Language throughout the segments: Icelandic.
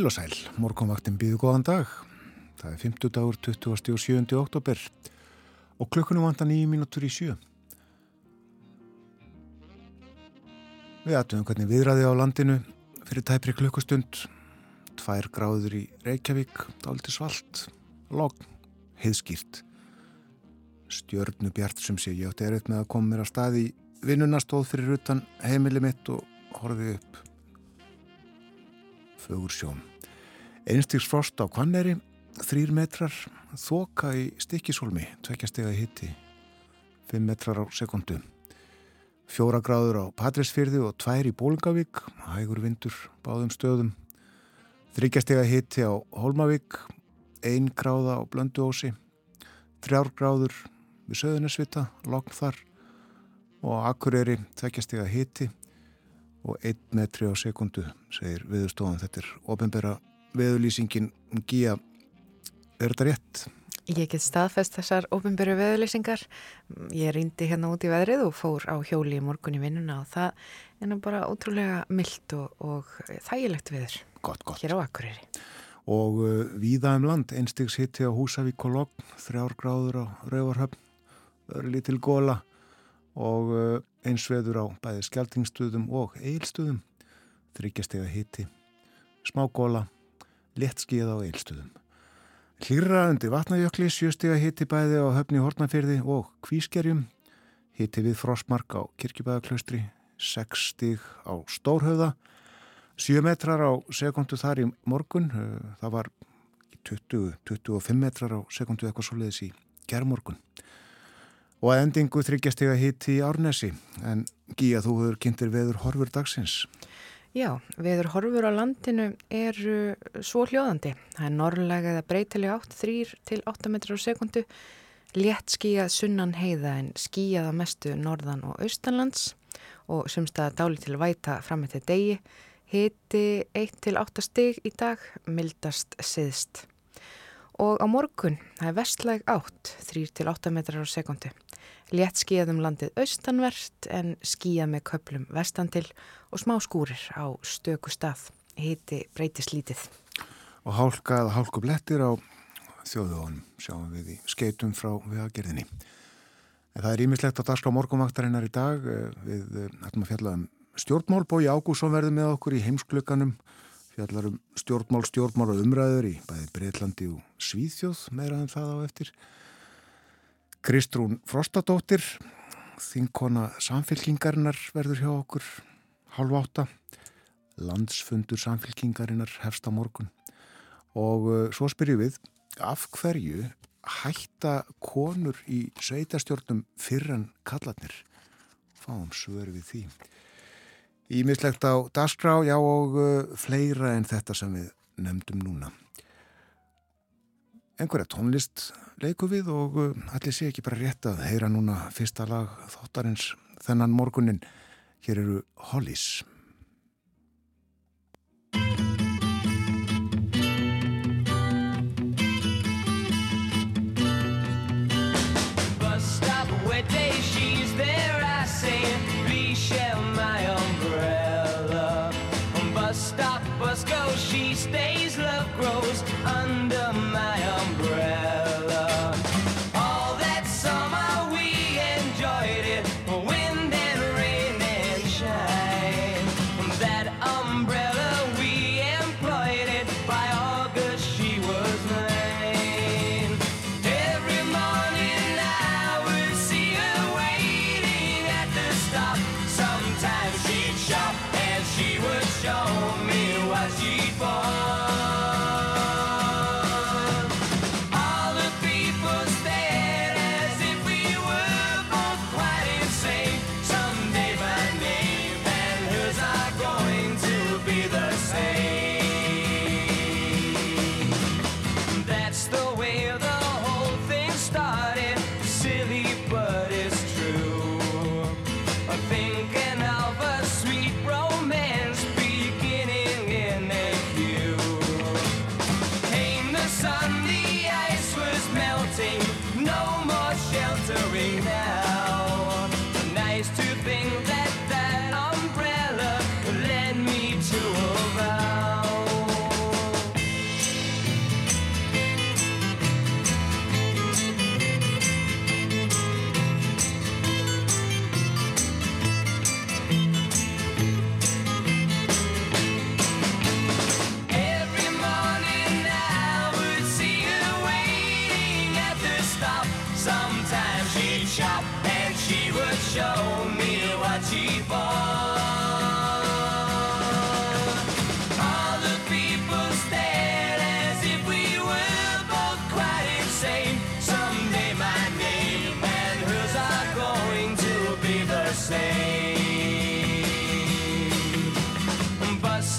Heil og sæl, morgunvaktin býðu góðan dag. Það er 50 dagur 27. oktober og klukkunum vanda nýju mínútur í sjö. Við aðtöðum hvernig viðræði á landinu fyrir tæpri klukkustund. Tvær gráður í Reykjavík, dáliti svalt, logn, heiðskýrt. Stjörnu bjart sem sé ég átti erfitt með að koma mér að staði í vinnuna stóð fyrir utan heimili mitt og horfið upp fögur sjón. Einstigs frost á Kvanneri, þrýr metrar, þoka í stikkisólmi, tvekjastega hitti, fimm metrar á sekundu. Fjóra gráður á Patræsfyrði og tvær í Bólingavík, hægur vindur báðum stöðum. Þryggjastega hitti á Holmavík, ein gráða á Blönduósi, þrjár gráður við Söðunarsvita, lokn þar og Akureyri tvekjastega hitti og 1 metri á sekundu, segir viðstofan. Þetta er ofinbæra veðulýsingin Gíja. Er þetta rétt? Ég get staðfest þessar ofinbæru veðulýsingar. Ég reyndi hérna út í veðrið og fór á hjóli í morgun í vinnuna og það er nú bara ótrúlega myllt og, og þægilegt veður. Gott, gott. Hér á Akureyri. Og uh, víða um land, einstigs hitti á Húsavík og Logn, þrjár gráður á Rauvarhöfn, öru lítil góla og uh, einsveður á bæði skjaldingstöðum og eilstöðum, þryggjastega hitti, smágóla, lettskíða á eilstöðum. Hlýra undir vatnajökli, sjöstega hitti bæði á höfni Hortnafyrði og kvískerjum, hitti við frostmark á kirkjubæðaklaustri, 6 stig á Stórhauða, 7 metrar á sekundu þar í morgun, það var 20-25 metrar á sekundu eitthvað svo leiðis í gerðmorgun og að endingu þryggjastega hitt í Árnesi. En Gíja þú hefur kynntir veður horfur dagsins. Já, veður horfur á landinu eru svo hljóðandi. Það er norrlega eða breytilega 8 3 til 8 metrar á sekundu létt skíjað sunnan heiða en skíjað að mestu norðan og austanlands og semst að dáli til væta fram með þetta degi. Hiti 1 til 8 stig í dag mildast siðst og á morgun það er vestlæg átt 3 til 8 metrar á sekundu Létt skíðað um landið austanvert en skíðað með köplum vestantil og smá skúrir á stöku stað. Hiti breytist lítið. Og hálka eða hálku blettir á þjóðuðunum sjáum við í skeitum frá viðagerðinni. Það er ímislegt að daska morgumvaktarinnar í dag. Við ætlum að fjalla um stjórnmál. Bói Ágússon verður með okkur í heimsklökanum. Fjallar um stjórnmál, stjórnmál og umræður í bæði Breitlandi og Svíþjóð meira en það á eftir. Kristrún Frostadóttir, þinkona samfélkingarinnar verður hjá okkur hálf átta, landsfundur samfélkingarinnar hefst á morgun og uh, svo spyrjum við af hverju hætta konur í sveitastjórnum fyrir en kallatnir? Fáum svör við því. Ímislegt á dasgrá, já og uh, fleira en þetta sem við nefndum núna einhverja tónlist leiku við og uh, allir sé ekki bara rétt að heyra núna fyrsta lag þáttarins þennan morgunin. Hér eru Hollies.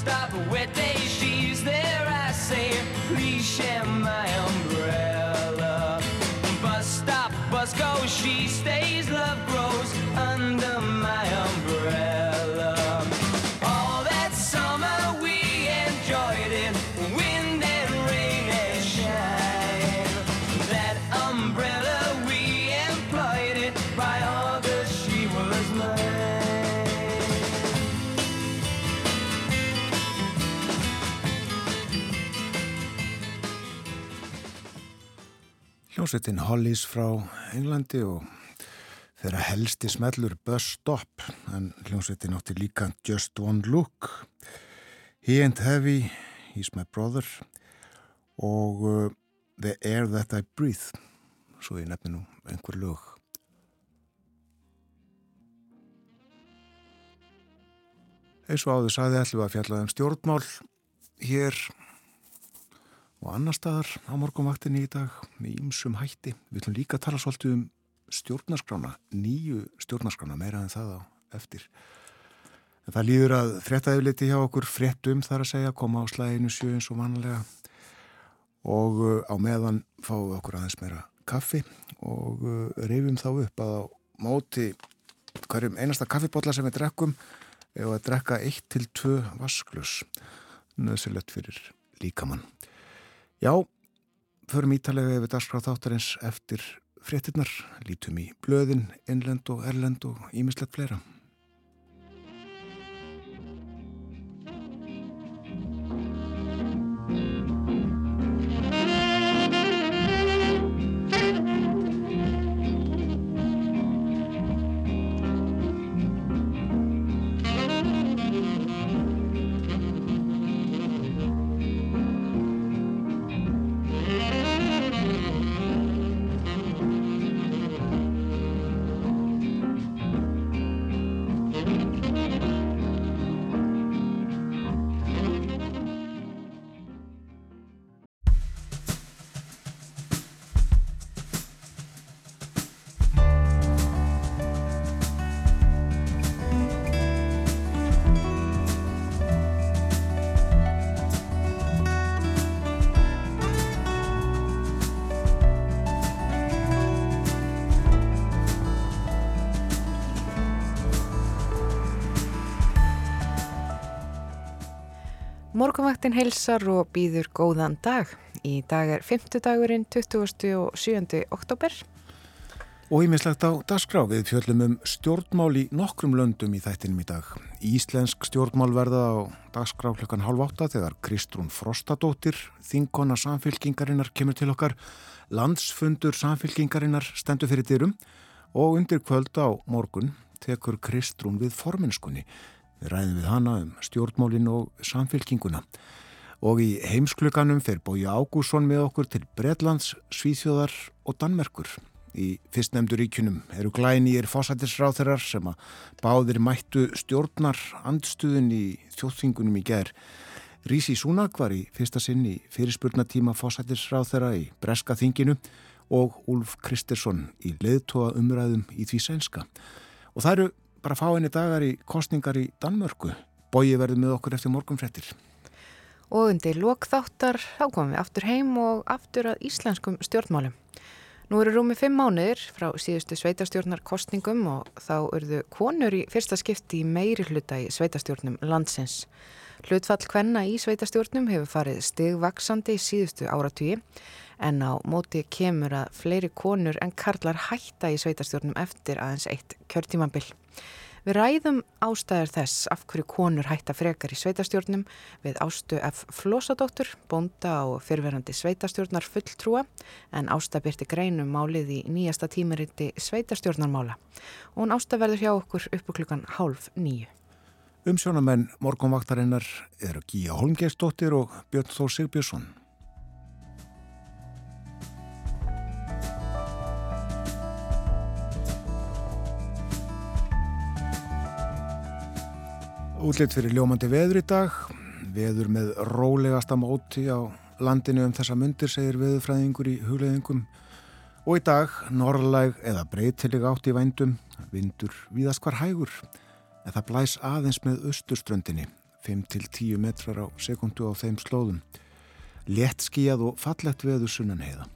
stop with it. Hljómsveitin Hollies frá Englandi og þeirra helsti smellur Bus Stop en hljómsveitin átti líka Just One Look He Ain't Heavy, He's My Brother og uh, The Air That I Breathe svo ég nefni nú einhver lög. Eins og áður saði ætlum að fjalla um stjórnmál hér og annar staðar á morgunvaktinni í dag með ýmsum hætti. Við ætlum líka að tala svolítið um stjórnarskrána, nýju stjórnarskrána, meira en það á eftir. En það líður að fréttaðiliti hjá okkur fréttum þar að segja, koma á slæðinu sjö eins og vanlega og uh, á meðan fáum við okkur aðeins meira kaffi og uh, reyfum þá upp að á móti hverjum einasta kaffibotla sem við drekkum ef að drekka 1-2 vasklus nöðsilegt fyrir líkamann. Já, förum ítalega yfir dagskráð þáttarins eftir fréttinnar, lítum í blöðin, innlend og erlend og ímislegt fleira. Morgunvaktin heilsar og býður góðan dag. Í dag er 5. dagurinn 27. oktober. Og ímislegt á dagskrá við fjöllum um stjórnmál í nokkrum löndum í þættinum í dag. Íslensk stjórnmál verða á dagskrá klukkan halv átta þegar Kristrún Frostadóttir, þingkona samfélkingarinnar, kemur til okkar. Landsfundur samfélkingarinnar stendur fyrir dyrum og undir kvöld á morgun tekur Kristrún við forminskunni. Við ræðum við hana um stjórnmálin og samfélkinguna. Og í heimsklukanum fer Bói Ágússon með okkur til Bredlands, Svíþjóðar og Danmerkur. Í fyrstnefndu ríkunum eru glænýjir fósættisráþerar sem að báðir mættu stjórnar andstuðin í þjóðþingunum í ger. Rísi Súnak var í fyrsta sinn í fyrirspurnatíma fósættisráþera í Breska þinginu og Úlf Kristersson í leðtóa umræðum í því sænska. Og það eru bara fáinni dagar í kostningar í Danmörku. Bói verður með okkur eftir morgunfrettir. Og undir lokþáttar þá komum við aftur heim og aftur að íslenskum stjórnmálum. Nú eru rúmi fimm mánuðir frá síðustu sveitarstjórnar kostningum og þá urðu konur í fyrsta skipti í meiri hluta í sveitarstjórnum landsins. Hlutfall hvenna í sveitarstjórnum hefur farið stigvaksandi í síðustu áratvíi en á móti kemur að fleiri konur en karlar hætta í sveitarstjórnum eftir aðeins eitt kjörtímabill. Við ræðum ástæður þess af hverju konur hætta frekar í sveitarstjórnum við Ástu F. Flósadóttur, bonda og fyrverandi sveitarstjórnar fulltrúa en Ásta byrti greinum málið í nýjasta tímariti sveitarstjórnarmála og hún Ásta verður hjá okkur uppu klukkan hálf nýju. Umsjónamenn morgunvaktarinnar eru Gíja Holmgeistóttir og Björn Þór Sigbjörnsson. Útlitt fyrir ljómandi veður í dag, veður með rólegasta móti á landinu um þessa myndir, segir veðurfræðingur í hugleðingum. Og í dag norrlæg eða breytileg átt í vændum, vindur víðast hvar hægur, en það blæs aðeins með austurströndinni, 5-10 metrar á sekundu á þeim slóðum. Létt skíjað og fallett veður sunnan heiða,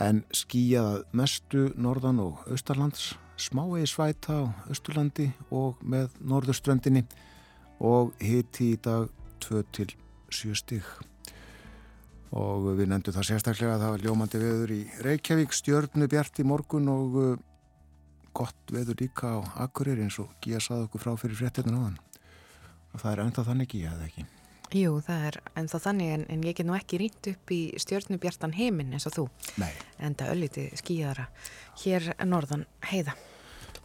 en skíjað mestu norðan og austarlands, smái svæta á austurlandi og með norðurströndinni, og hiti í dag 2-7 stig og við nefndum það sérstaklega að það var ljómandi veður í Reykjavík, stjörnu bjart í morgun og uh, gott veður líka á Akureyri eins og Gíja saði okkur frá fyrir fréttirna áðan og það er ennþá þannig Gíja, eða ekki? Jú, það er ennþá þannig en, en ég get nú ekki rýnt upp í stjörnu bjartan heiminn eins og þú Nei. en það ölliti skíðara hér norðan heiða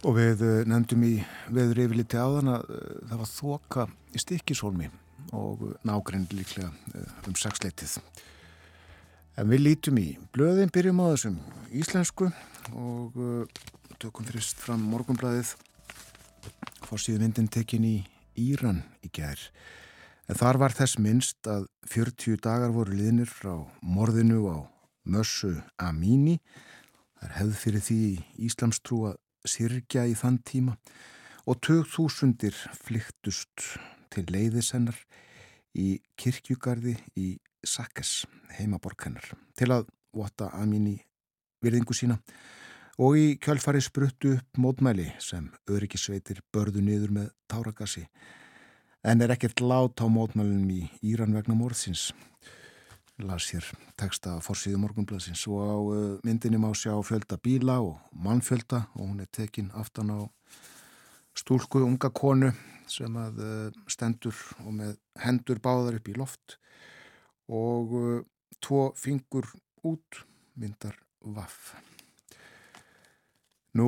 Og við uh, nefndum í veður yfirliti áðan að uh, það var þoka í stikkisólmi og nágrinn líklega uh, um sexleitið. En við lítum í blöðin, byrjum á þessum íslensku og tökum frist fram morgunblæðið fórsíðu myndin tekin í Íran í gær. En þar var þess minnst að 40 dagar voru liðnir frá morðinu á Mössu Amini. Það er hefð fyrir því Íslamstrú að sirkja í þann tíma og tög þúsundir flyktust til leiðisennar í kirkjugarði í Sakkes, heimaborg hennar, til að vota Amini virðingu sína og í kjálfari spruttu upp mótmæli sem öryggisveitir börðu niður með táragassi en er ekkert lát á mótmælunum í Íran vegna morðsins las hér texta fórsíðu morgunblæsins og á uh, myndinni má sjá fjölda bíla og mannfjölda og hún er tekin aftan á stúlku unga konu sem að uh, stendur og með hendur báðar upp í loft og uh, tvo fingur út myndar vaff. Nú,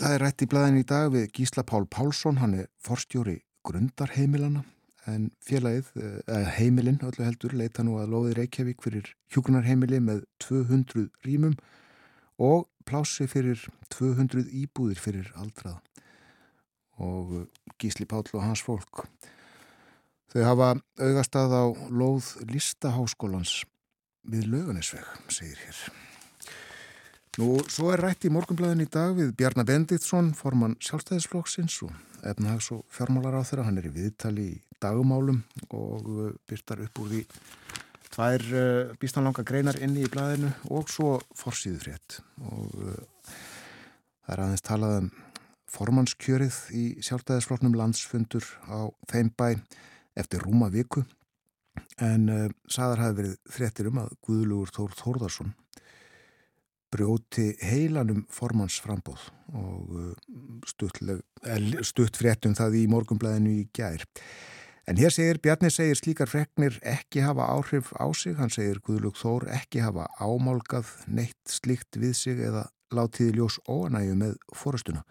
það er rætt í blæðin í dag við Gísla Pál Pálsson, hann er forstjóri grundarheimilana en félagið, eða heimilinn öllu heldur, leita nú að loði Reykjavík fyrir hjókunarheimili með 200 rýmum og plási fyrir 200 íbúðir fyrir aldrað og Gísli Páll og hans fólk. Þau hafa augastað á loð listaháskólans við löganisveg, segir hér. Nú, svo er rætt í morgunblæðin í dag við Bjarnar Benditsson, formann sjálfstæðisflokksins og efnahags og fjármálar á þeirra. Hann er í viðtali í dagumálum og uh, byrtar upp úr því tvær uh, býstanlanga greinar inni í blæðinu og svo forsýðu frétt og uh, það er aðeins talað um formannskjörið í sjálfstæðisflokknum landsfundur á þeim bæ eftir rúma viku en uh, saðar hafi verið fréttir um að Guðlugur Þór Þórðarsson brjóti heilanum formannsframbóð og uh, stutt fréttum það í morgumblæðinu í gær. En hér segir, Bjarni segir slíkar freknir ekki hafa áhrif á sig, hann segir Guðlug Þór ekki hafa ámálgað neitt slíkt við sig eða látiði ljós óanægu með fórastuna.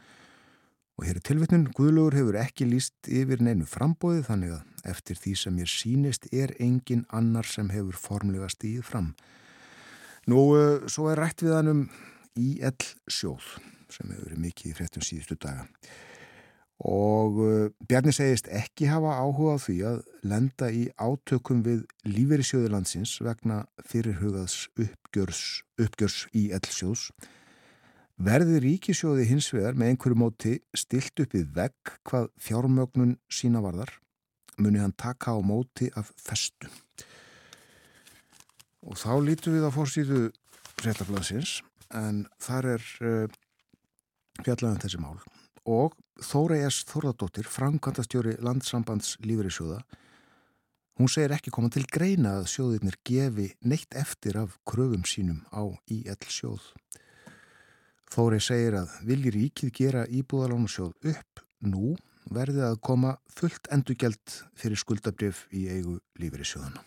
Og hér er tilvittnun, Guðlugur hefur ekki líst yfir neinu frambóði þannig að eftir því sem ég sínist er engin annar sem hefur formlega stíð fram. Nú, uh, svo er rætt við hann um IL sjóð sem hefur verið mikið í fréttum síðustu daga og uh, Bjarni segist ekki hafa áhuga á því að lenda í átökum við lífeyrisjóði landsins vegna fyrirhugaðs uppgjörs, uppgjörs IL sjóðs. Verði ríkisjóði hins vegar með einhverju móti stilt upp við vegg hvað fjármögnun sína varðar, muni hann taka á móti af festu. Og þá lítum við á fórsýðu fréttaflaðsins en þar er uh, fjallaðan þessi mál og Þóra S. Þórðardóttir, framkvæmtastjóri landsambands lífeyrisjóða, hún segir ekki koma til greina að sjóðirnir gefi neitt eftir af kröfum sínum á IL sjóð. Þóri segir að viljir ríkið gera íbúðalánasjóð upp nú verði að koma fullt endugjald fyrir skuldabrif í eigu lífeyrisjóðana.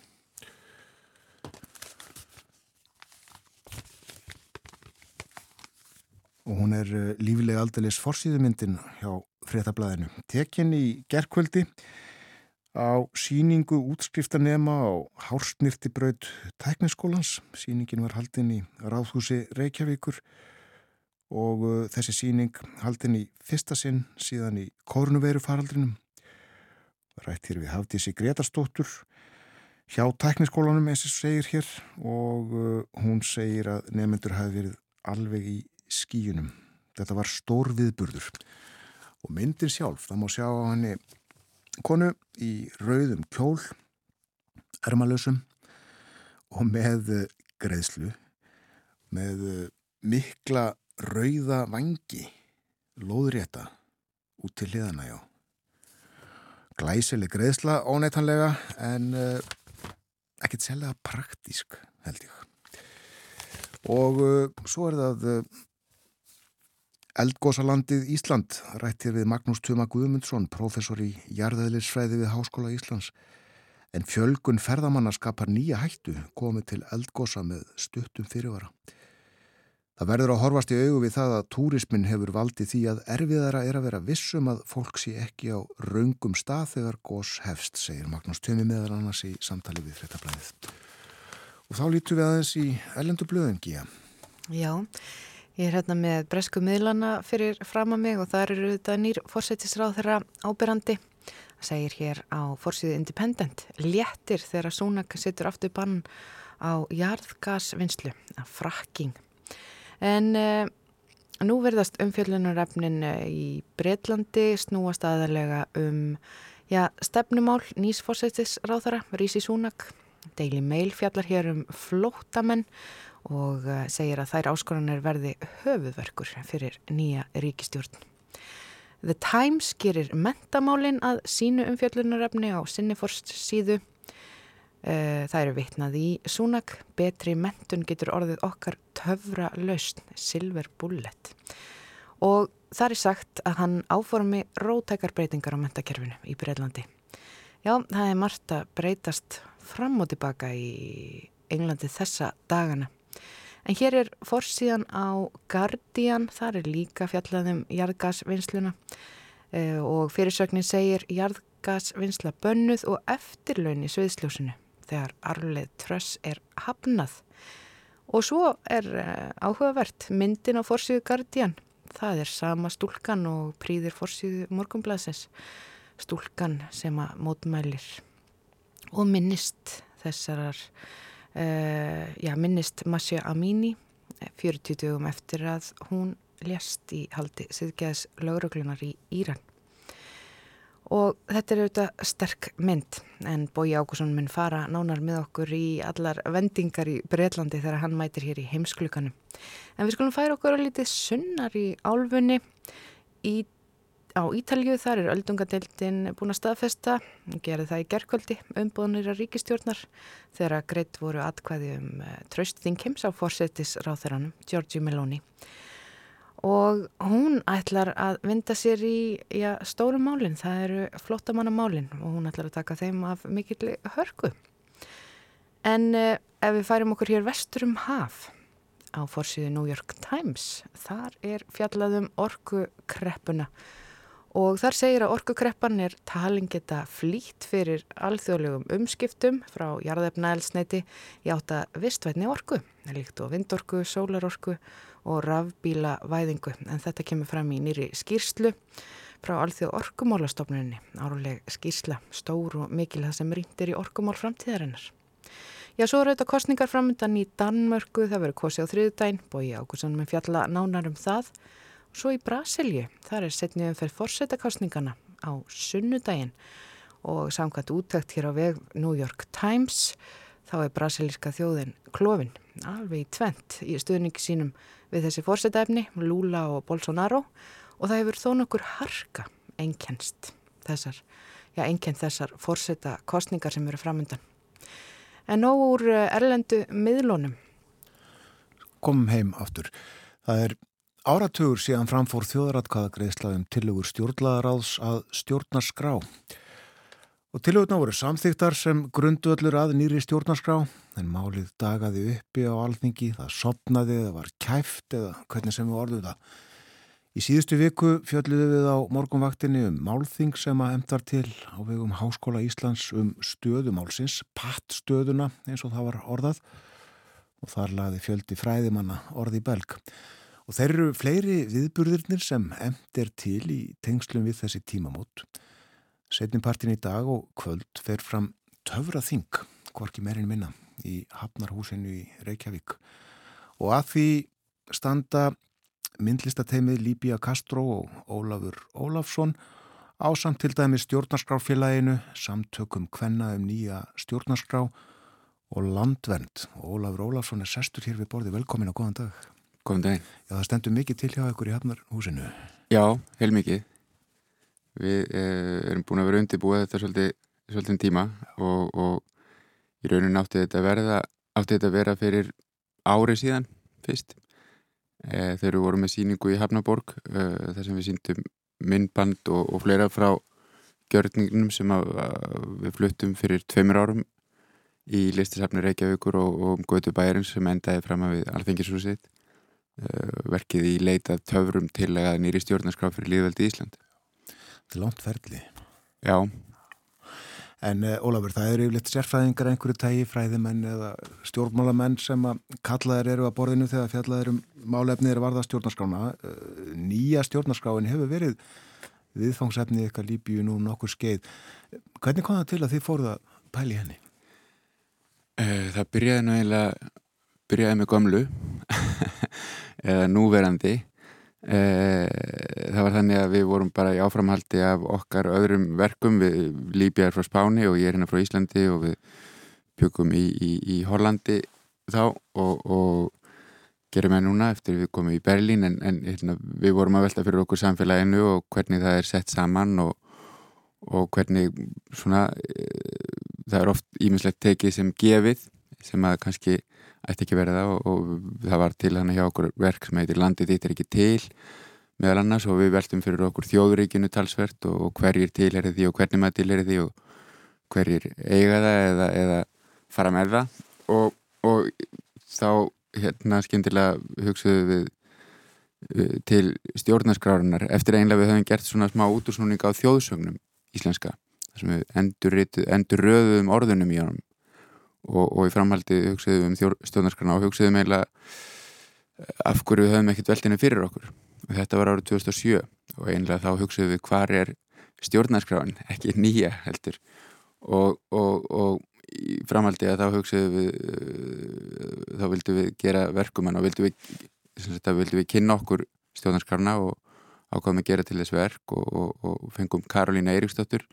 Og hún er uh, lífilega aldeilis forsýðumyndin hjá fréttablaðinu. Tekinn í gerkvöldi á síningu útskriftanema á Hársnirtibraut tækniskólans. Síningin var haldinn í Ráðhúsi Reykjavíkur og uh, þessi síning haldinn í fyrsta sinn síðan í Kornuveiru faraldrinum rætt hér við Hafdísi Gretarstóttur hjá tækniskólanum eins og segir hér og uh, hún segir að nefnendur hafi verið alveg í skíunum. Þetta var stór viðburður og myndin sjálf, það má sjá á henni konu í rauðum kjól, ermalösum og með greiðslu, með mikla rauða vangi, lóðrétta út til hliðana já. Glæsileg greiðsla óneitanlega en uh, ekkert selga praktísk held ég og uh, svo er það uh, Eldgósalandið Ísland rættir við Magnús Tuma Guðmundsson professor í jarðeðlisfræði við Háskóla Íslands en fjölgun ferðamanna skapar nýja hættu komið til eldgósa með stuttum fyrirvara Það verður að horfast í augu við það að túrismin hefur valdið því að erfiðara er að vera vissum að fólk sé ekki á raungum stað þegar gós hefst, segir Magnús Tumi meðal annars í samtali við fréttablaðið. Og þá lítum við aðeins í ellendu blöðingi. Já, ég er hérna með bresku miðlana fyrir fram að mig og það eru þetta nýr fórsættisráð þeirra ábyrrandi. Það segir hér á fórsýðu Independent, léttir þegar Súnak sittur aftur bann á jarðgasvinnslu, að frakking. En uh, nú verðast umfjöllunarefnin uh, í Breitlandi snúast aðalega um já, stefnumál nýsfórsættis ráðara, Rísi Súnak. Daily Mail fjallar hér um flótamenn og uh, segir að þær áskoranir verði höfuðverkur fyrir nýja ríkistjórn. The Times gerir mentamálin að sínu umfjöllunarefni á Sinniforst síðu Eh, það eru vitnað í Súnak, betri mentun getur orðið okkar töfra lausn, Silver Bullet. Og það er sagt að hann áformi rótækar breytingar á mentakerfinu í Breitlandi. Já, það er margt að breytast fram og tilbaka í Englandi þessa dagana. En hér er fórsíðan á Guardian, þar er líka fjallaðum jarðgasvinnsluna eh, og fyrirsögnin segir jarðgasvinnsla bönnuð og eftirlaun í sviðsljósinu þegar arleð tröss er hafnað. Og svo er uh, áhugavert myndin á fórsíðu Guardian. Það er sama stúlkan og príðir fórsíðu morgumblasins. Stúlkan sem að mótmælir og minnist þessarar, já minnist Masja Amini 40 dögum eftir að hún lést í haldi siðgeðs lauruglunar í Íran. Og þetta er auðvitað sterk mynd en Bói Ákusson mun fara nánar með okkur í allar vendingar í Breitlandi þegar hann mætir hér í heimsklukanum. En við skulum færa okkur að litið sunnar í álfunni í, á Ítalju. Þar er öldungadeildin búin að staðfesta, gerði það í gerkvöldi, umbúðanir að ríkistjórnar þegar greitt voru atkvæði um eh, tröstþingims á fórsetis ráþeranum, Giorgi Meloni og hún ætlar að vinda sér í já, stórum málinn, það eru flottamannamálinn og hún ætlar að taka þeim af mikill hörku. En eh, ef við færum okkur hér vestur um haf á fórsíðu New York Times, þar er fjallaðum orkukreppuna og þar segir að orkukreppan er talin geta flýtt fyrir alþjóðlegum umskiptum frá jarðefnaelsneiti í átta vistvætni orku, líkt og vindorku, sólarorku og rafbíla væðingu en þetta kemur fram í nýri skýrslu frá alþjóð orkumálastofnunni áruleg skýrsla, stór og mikil það sem ríndir í orkumál framtíðarinnar. Já, svo eru þetta kostningar framöndan í Danmörku, það verður kosi á þriðdæn bói ágússan með fjalla nánar um það svo í Brasilju, þar er setniðum fyrir fórsetakostningana á sunnudægin og samkvæmt úttækt hér á veg New York Times þá er brasilíska þjóðin klófin alveg í tvent í stuðningi sínum við þessi fórsetæfni, Lula og Bolsonaro og það hefur þó nokkur harka einkennst þessar, já einkennst þessar fórseta kostningar sem eru framöndan. En nóg úr eh, erlendu miðlónum. Komum heim aftur. Það er áratugur síðan framfór þjóðratkvæðagreðslaðum tilugur stjórnlaðaráðs að stjórna skrá. Og tilhjóðna voru samþýttar sem grunduöllur að nýri stjórnarskrá en málið dagaði uppi á alþingi, það sopnaði eða var kæft eða hvernig sem við orðum það. Í síðustu viku fjöldluðu við á morgunvaktinni um málþing sem að emtar til á vegum Háskóla Íslands um stöðumálsins, pattstöðuna eins og það var orðað og þar laði fjöldi fræðimanna orði belg. Og þeir eru fleiri viðburðirnir sem emtir til í tengslum við þessi tímamót Setnipartin í dag og kvöld fer fram töfraþing, hvorki meirinn minna, í Hafnarhúsinu í Reykjavík. Og að því standa myndlistateimið Líbia Castro og Ólafur Ólafsson á samt til dæmi stjórnarskráfélaginu, samtökum hvenna um nýja stjórnarskrá og landvernd. Ólafur Ólafsson er sestur hér við borði. Velkomin og góðan dag. Góðan daginn. Já, það stendur mikið til hjá ykkur í Hafnarhúsinu. Já, heil mikið. Við eh, erum búin að vera undirbúið þetta svolítið, svolítið tíma og, og í rauninu átti þetta, verða, átti þetta vera fyrir ári síðan fyrst. Eh, þegar við vorum með síningu í Hafnaborg eh, þar sem við síndum myndband og, og fleira frá gjörningnum sem að, að við fluttum fyrir tveimur árum í listasafni Reykjavíkur og, og um Götu bæjarins sem endaði fram að við alþengishúsið uh, verkið í leitað töfrum til að nýri stjórnarskraf fyrir líðveldi í Ísland Þetta er langt ferli. Já, En uh, Ólafur, það eru yfirleitt sérfræðingar einhverju tægi, fræðimenn eða stjórnmálamenn sem að kallaðir eru að borðinu þegar fjallaðir um málefnið eru varða stjórnarskrána. Uh, nýja stjórnarskráin hefur verið viðfangsefni eitthvað líbíu nú nokkur skeið. Hvernig kom það til að þið fóruð að pæli henni? uh, það byrjaði nú eiginlega byrjaði með gömlu eða núverandi. Uh, það var þannig að við vorum bara í áframhaldi af okkar öðrum verkum. Við Líbja er frá Spáni og ég er hérna frá Íslandi og við byggum í, í, í Hollandi þá og, og gerum við núna eftir við komum í Berlín en, en hérna, við vorum að velta fyrir okkur samfélaginu og hvernig það er sett saman og, og hvernig svona e, það er oft ímislegt tekið sem gefið sem að kannski ætti ekki verið það og, og það var til hann hjá okkur verk sem heitir Landið þitt er ekki til meðal annars og við veltum fyrir okkur þjóðuríkinu talsvert og, og hverjir til er því og hvernig maður til er því og hverjir eiga það eða, eða fara með það. Og, og þá hérna skemmtilega hugsaðu við til stjórnarskrárunar eftir einlega við höfum gert svona smá útúrsnúning á þjóðsögnum íslenska sem við endur, endur röðum orðunum í honum og, og í framhaldi hugsaðu við um stjórnarskrána og hugsaðu við meila af hverju við höfum ekkert veldinu fyrir okkur. Og þetta var árið 2007 og einlega þá hugsaðu við hvar er stjórnarskráin, ekki nýja heldur. Og, og, og í framhaldi að þá hugsaðu við uh, þá vildum við gera verkumann og vildum við, við kynna okkur stjórnarskarna og ákvaðum að gera til þess verk og, og, fengum Karolína Eiríksdóttur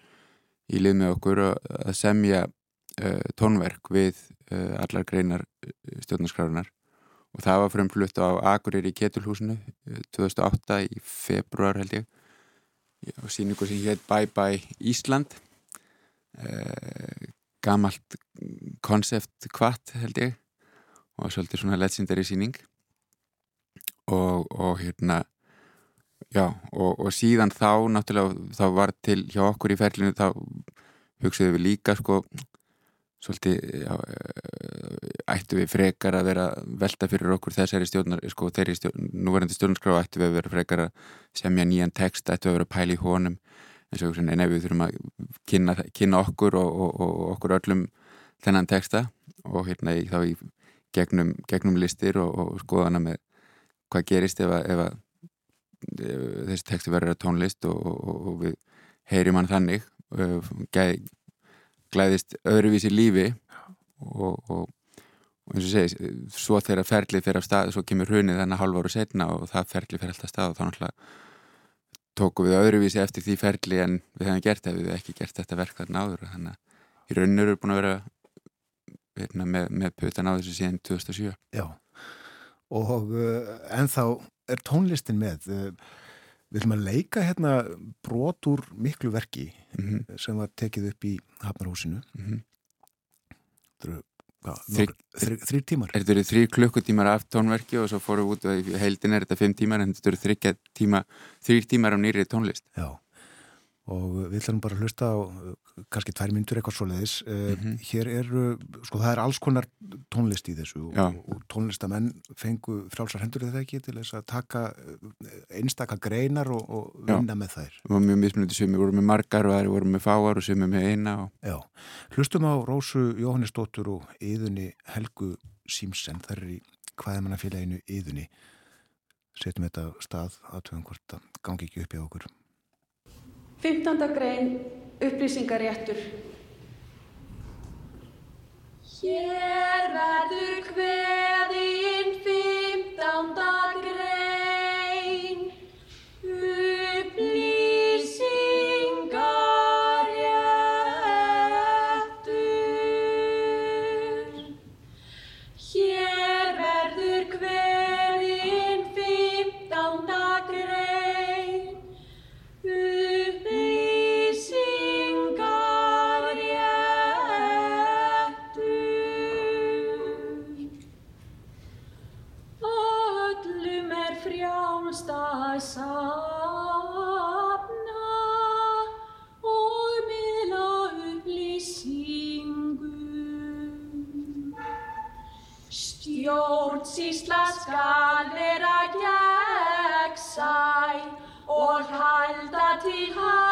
í lið með okkur að semja tónverk við uh, allar greinar stjórnarskarnar og það var fremflutt á Agurir í Ketulhúsinu 2008 í februar held ég. Og síningu sem hétt Bye Bye Ísland. Gamalt konsept kvart held ég. Og svolítið svona legendary síning og, og hérna já og, og síðan þá náttúrulega þá var til hjá okkur í ferlinu þá hugsaðum við líka sko svolítið já, ættu við frekar að vera velta fyrir okkur þessari stjórnar sko þeirri stjórn, núverandi stjórnarskrá ættu við að vera frekar að semja nýjan text ættu við að vera pæli í honum. Eins og svona, nei við þurfum að kynna, kynna okkur og, og, og okkur öllum þennan texta og hérna í, þá í gegnum, gegnum listir og, og skoðana með hvað gerist ef að, ef að ef þessi texti verður að tónlist og við heyrim hann þannig. Gæ, glæðist öðruvísi lífi og eins og segi, svo þegar ferlið fyrir af stað, svo kemur hrunið þennan halv áru setna og það ferlið fyrir alltaf stað og þá náttúrulega tóku við öðruvísi eftir því ferli en við hefum gert ef við ekki gert þetta verk þarna áður þannig að í rauninu eru búin að vera veitna, með, með putan á þessu síðan 2007 Já, og uh, ennþá er tónlistin með. Uh, við viljum að leika hérna brot úr miklu verki mm -hmm. sem var tekið upp í Hafnarhúsinu mm -hmm. Þrý, þrý, þrý tímar Þetta eru þrý klukkutímar af tónverki og svo fórum við út og heildin er þetta fimm tímar en þetta eru tíma, tímar af nýri tónlist Já, og við ætlum bara að hlusta á kannski tvær myndur eitthvað svo leiðis mm -hmm. hér eru, sko það er alls konar tónlist í þessu og, og tónlistamenn fengu frálsar hendur eða ekki til þess að taka einstaka greinar og, og vinna Já. með þær. Við vorum mjög mismunandi sem við vorum með margar og það vorum með fáar og sem við með eina og... Já, hlustum á Rósu Jóhannesdóttur og yðunni Helgu Símsen, þær er í hvaðamannafélaginu yðunni setjum þetta stað aðtöðum hvort að gangi ekki upp í okkur 15. grein upplýsingaréttur. Hér verður hveðin halda til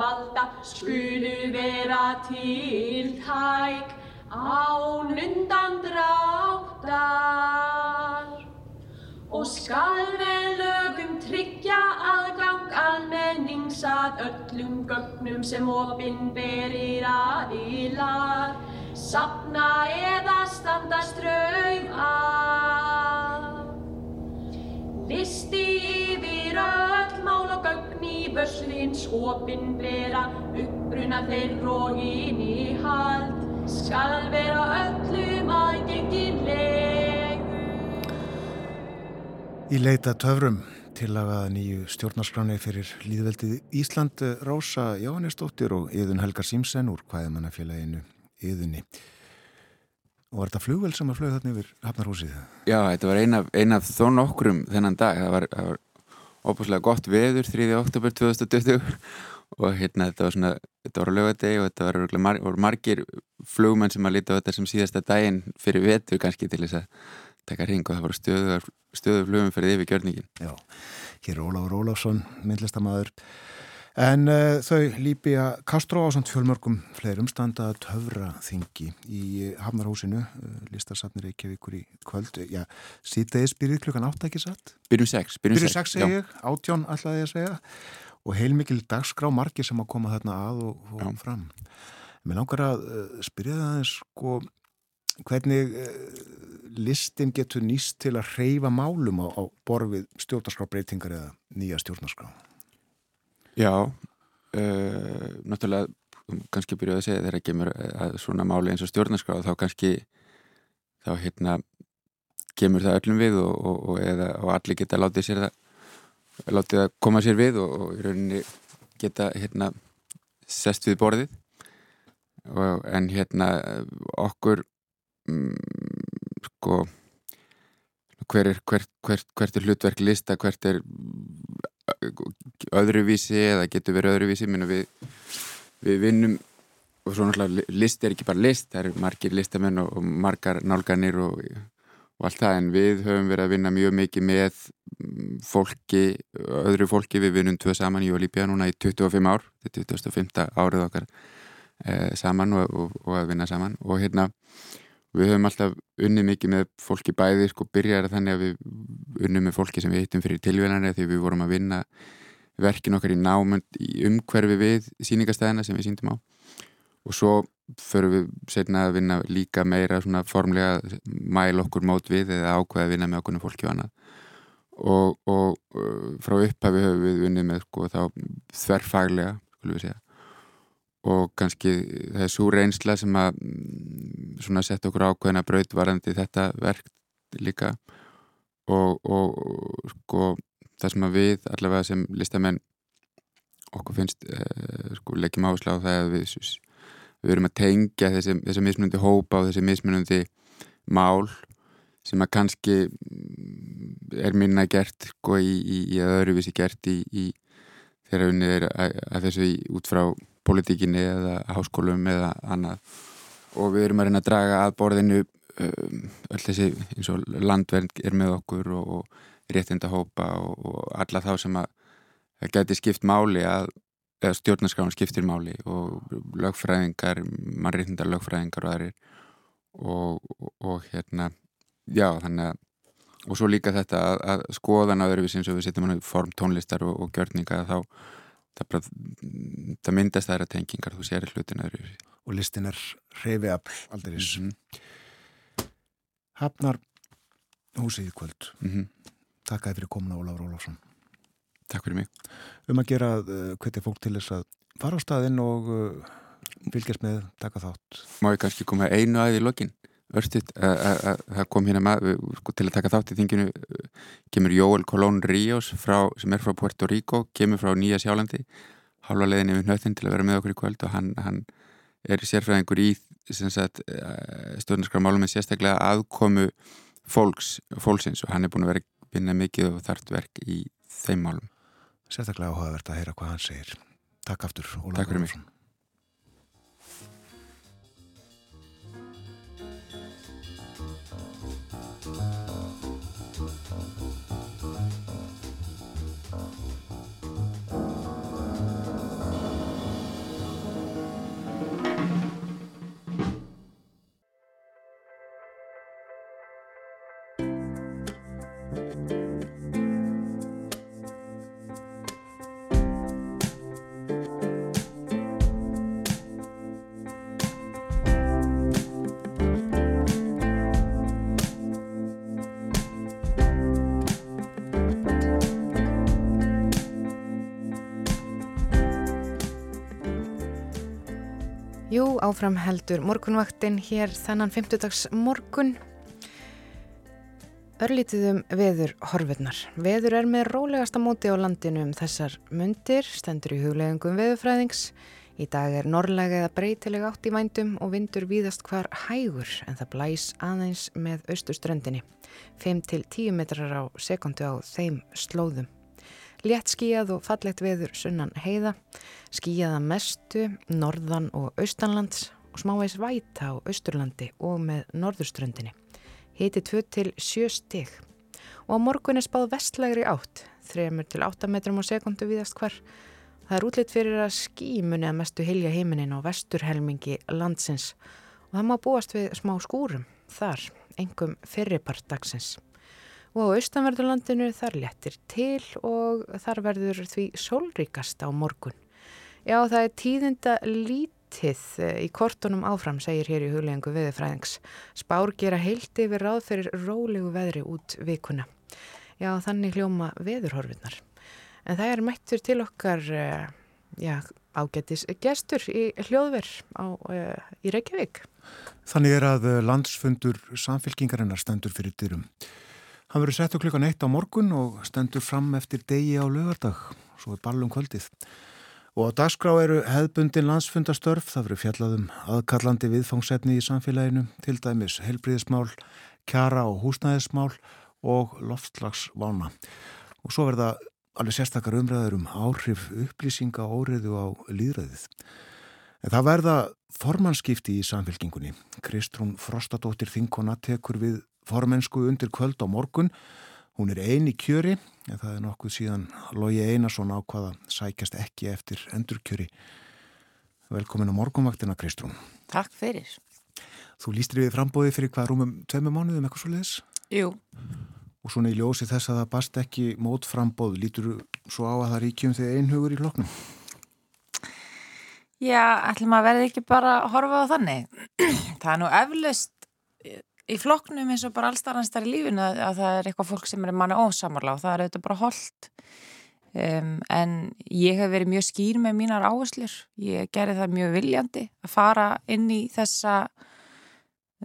stjórnvalda skulu vera tiltæk án undan dráttar og skal með lögum tryggja aðgang almennings að öllum gögnum sem opinberir aðilar safna eða standa ströym að. Listi yfir öll mál og gögn í vörslins opinbera, uppruna þeirr og innihald, skal vera öllum aðgengilegu. Í leita töfrum tillagaða nýju stjórnarskráni fyrir líðveldið Ísland Rósa Jóhannesdóttir og Yðun Helgar Símsen úr hvaðamannafélaginu Yðunni. Og var þetta flugvel sem að flög þarna yfir Hafnarhúsið? Já, þetta var ein af, ein af þó nokkrum þennan dag. Það var, það var óbúslega gott veður 3. oktober 2020 og hérna þetta var svona, þetta var lögadegi og þetta var örugglega mar, margir flugmenn sem að líta á þetta sem síðasta daginn fyrir vetur kannski til þess að taka ring og það voru stöðu, stöðu flugum fyrir yfir gjörningin. Já, hér er Ólafur Ólafsson, myndlistamæður. En uh, þau Líbia Castro á samt fjölmörgum fleirum standa að töfra þingi í Hafnarhúsinu, uh, listasafnir Reykjavíkur í kvöld. Já, síðdeis byrjuð klukkan átt ekki satt? Byrjum sex. Byrjuð sex segi ég, átjón alltaf ég að segja og heilmikil dagskrá margir sem að koma þarna að og, og fram. Mér langar að uh, spyrja það aðeins sko hvernig listin getur nýst til að reyfa málum á, á borfið stjórnarskrá eða nýja stjórnarskrá. Já, uh, náttúrulega um, kannski byrjuð að segja þegar kemur að svona máli eins og stjórnarskrá þá kannski þá hérna kemur það öllum við og, og, og, eða, og allir geta látið sér það látið að koma sér við og, í rauninni geta hérna sest við borðið. En hérna okkur mm, sko hver er, hvert, hvert, hvert er hlutverk lista, hvert er öðruvísi eða getur verið öðruvísi við, við vinnum og svo náttúrulega list er ekki bara list það eru margir listamenn og, og margar nálganir og, og allt það en við höfum verið að vinna mjög mikið með fólki, öðru fólki við vinnum tvö saman, og Líbja núna í 25 ár, þetta er 25. árið okkar eh, saman og, og að vinna saman og hérna við höfum alltaf unnið mikið með fólki bæði sko byrjar þannig að við unnum með fólki sem við hittum fyrir tilvíðanari því við vorum að vinna verkin okkar í námund í umhverfi við síningastæðina sem við síndum á. Og svo förum við setna að vinna líka meira svona formlega mæl okkur mót við eða ákveða að vinna með okkur fólki og annað. Og, og frá upphafi höfum við unnið með sko þá þverfaglega skulum við segja og kannski það er svo reynsla sem að mm, svona setja okkur ákveðina braut varandi þetta verk líka. Og, og sko það sem að við allavega sem listamenn okkur finnst uh, sko, leggjum áherslu á það að við, við erum að tengja þessi, þessi mismunandi hópa og þessi mismunandi mál sem að kannski mm, er minna gert sko, í, í, í öðruvísi gert í, í þegar unnið er að, að þessu út frá politíkinni eða háskólum eða annað. Og við erum að reyna að draga að borðinu um, öll þessi eins og landvernd er með okkur og, og réttinda hópa og, og alla þá sem að það geti skipt máli að stjórnarskráin skiptir máli og lögfræðingar, mannréttindar lögfræðingar og aðrir. Og, og hérna já þannig að og svo líka þetta að, að skoðan á öðruvísi eins og við setjum hann í form tónlistar og, og gjörninga þá það, það myndast þær að tengingar þú sér hlutin öðruvísi og listin er reyfi afl aldrei mm -hmm. Hafnar húsið í kvöld mm -hmm. Takk að þið fyrir komna Ólafur Ólafsson Takk fyrir mig. Um að gera uh, hvernig fólk til þess að fara á staðinn og uh, fylgjast með taka þátt. Má ég kannski koma einu aðið í lokin? Örstuðt, það kom hérna maður sko, til að taka þátt í þinginu kemur Jóel Colón Ríos frá, sem er frá Puerto Rico, kemur frá Nýja Sjálandi halva leðin yfir nöttin til að vera með okkur í kvöld og hann, hann er sérfræðingur í stjórnarskara málum með sérstaklega aðkomu fólks, fólksins og hann er búin að vera vinna mikið og þart verk í þeim málum sérstaklega áhugavert að heyra hvað hann segir. Takk aftur, Óla Takk fyrir mig. Jú, áfram heldur morgunvaktin hér þennan 50 morgun. Örlítið um veður horfurnar. Veður er með rólegasta móti á landinu um þessar mundir, stendur í huglegungum veðurfræðings. Í dag er norrlega eða breytileg átt í vændum og vindur víðast hvar hægur en það blæs aðeins með austurströndinni. 5-10 metrar á sekundu á þeim slóðum. Létt skíjað og fallegt veður sunnan heiða, skíjaða mestu, norðan og austanlands og smáveis væta á austurlandi og með norðurströndinni. Hiti 2 til 7 stig og á morgun er spáð vestlægri átt, 3-8 metrum á sekundu viðast hver. Það er útlitt fyrir að skímunni að mestu hilja heiminin á vesturhelmingi landsins og það má búast við smá skúrum þar, engum fyrirpart dagsins og á austanverðurlandinu þar lettir til og þar verður því sólríkast á morgun. Já, það er tíðinda lítið eh, í kortunum áfram, segir hér í huglegingu veðurfræðings. Spár gera heilt yfir ráð fyrir rólegu veðri út vikuna. Já, þannig hljóma veðurhorfinnar. En það er mættur til okkar eh, já, ágættis gestur í hljóðverð eh, í Reykjavík. Þannig er að landsfundur samfélkingarinnar stendur fyrir dyrum. Hann verður sett á klukkan eitt á morgun og stendur fram eftir degi á lögardag, svo er ballum kvöldið. Og á dagskrá eru hefðbundin landsfundastörf, það verður fjallaðum aðkallandi viðfangsefni í samfélaginu, til dæmis helbriðismál, kjara og húsnæðismál og loftslagsvána. Og svo verða alveg sérstakar umræður um áhrif upplýsinga óriðu á líðræðið. En það verða formannskipti í samfélkingunni. Kristrún Frostadóttir Þinkona tekur við formensku undir kvöld á morgun. Hún er eini kjöri, en það er nokkuð síðan Lógi Einarsson ákvaða sækjast ekki eftir endurkjöri. Velkomin á morgunvaktina, Kristrún. Takk fyrir. Þú lístir við frambóði fyrir hvað rúmum tveimu mánuðum eitthvað svo leiðis? Jú. Og svona í ljósi þess að það bast ekki mótframbóð, lítur svo á að það ríkjum þegar einhugur í loknum? Já, ætlum að verði ekki bara að horfa á þannig. það er nú eflaust í flokknum eins og bara allstarðanstar í lífinu að, að það er eitthvað fólk sem er manna ósamarla og það er auðvitað bara holdt um, en ég hef verið mjög skýr með mínar áherslur. Ég gerði það mjög viljandi að fara inn í þessa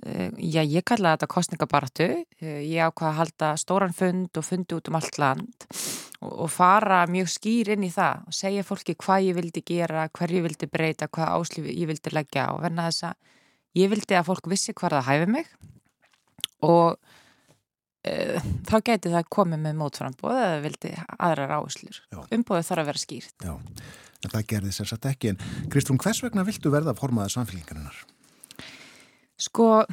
Uh, já, ég kallaði þetta kostningabaratu. Uh, ég ákvaði að halda stóran fund og fundi út um allt land og, og fara mjög skýr inn í það og segja fólki hvað ég vildi gera, hver ég vildi breyta, hvað áslif ég vildi leggja og verna þess að ég vildi að fólk vissi hvað það hæfi mig og uh, þá geti það komið með mótframbóð eða vildi aðrar áslur. Umbóðið þarf að vera skýrt. Já, en það gerði sér satt ekki. En Kristrún, hvers vegna viltu verða formaðið samfélgingarinnar? Sko,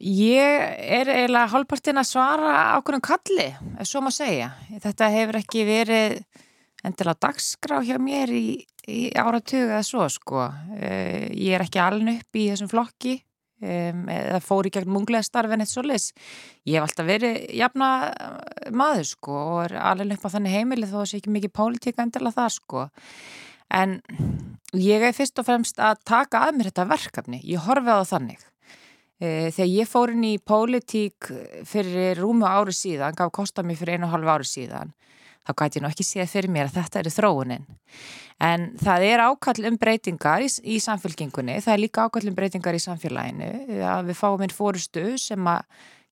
ég er eiginlega hálfpartin að svara ákveðum kalli, ef svo má segja. Þetta hefur ekki verið endilega dagskrá hjá mér í, í áratug eða svo, sko. Eh, ég er ekki aln upp í þessum flokki um, eða fór í gegn munglega starfin eitt svo lis. Ég hef alltaf verið jafna maður, sko, og er alveg upp á þannig heimili þó að það sé ekki mikið pólitíka endilega það, sko. En ég er fyrst og fremst að taka að mér þetta verkefni. Ég horfi á þannig. Eh, þegar ég fór inn í pólitík fyrir rúmu ári síðan, gaf kostað mér fyrir einu og halvu ári síðan, þá gæti ég nú ekki séð fyrir mér að þetta eru þróunin. En það er ákall um breytingar í, í samfélkingunni, það er líka ákall um breytingar í samfélaginu, að við fáum einn fórustu sem að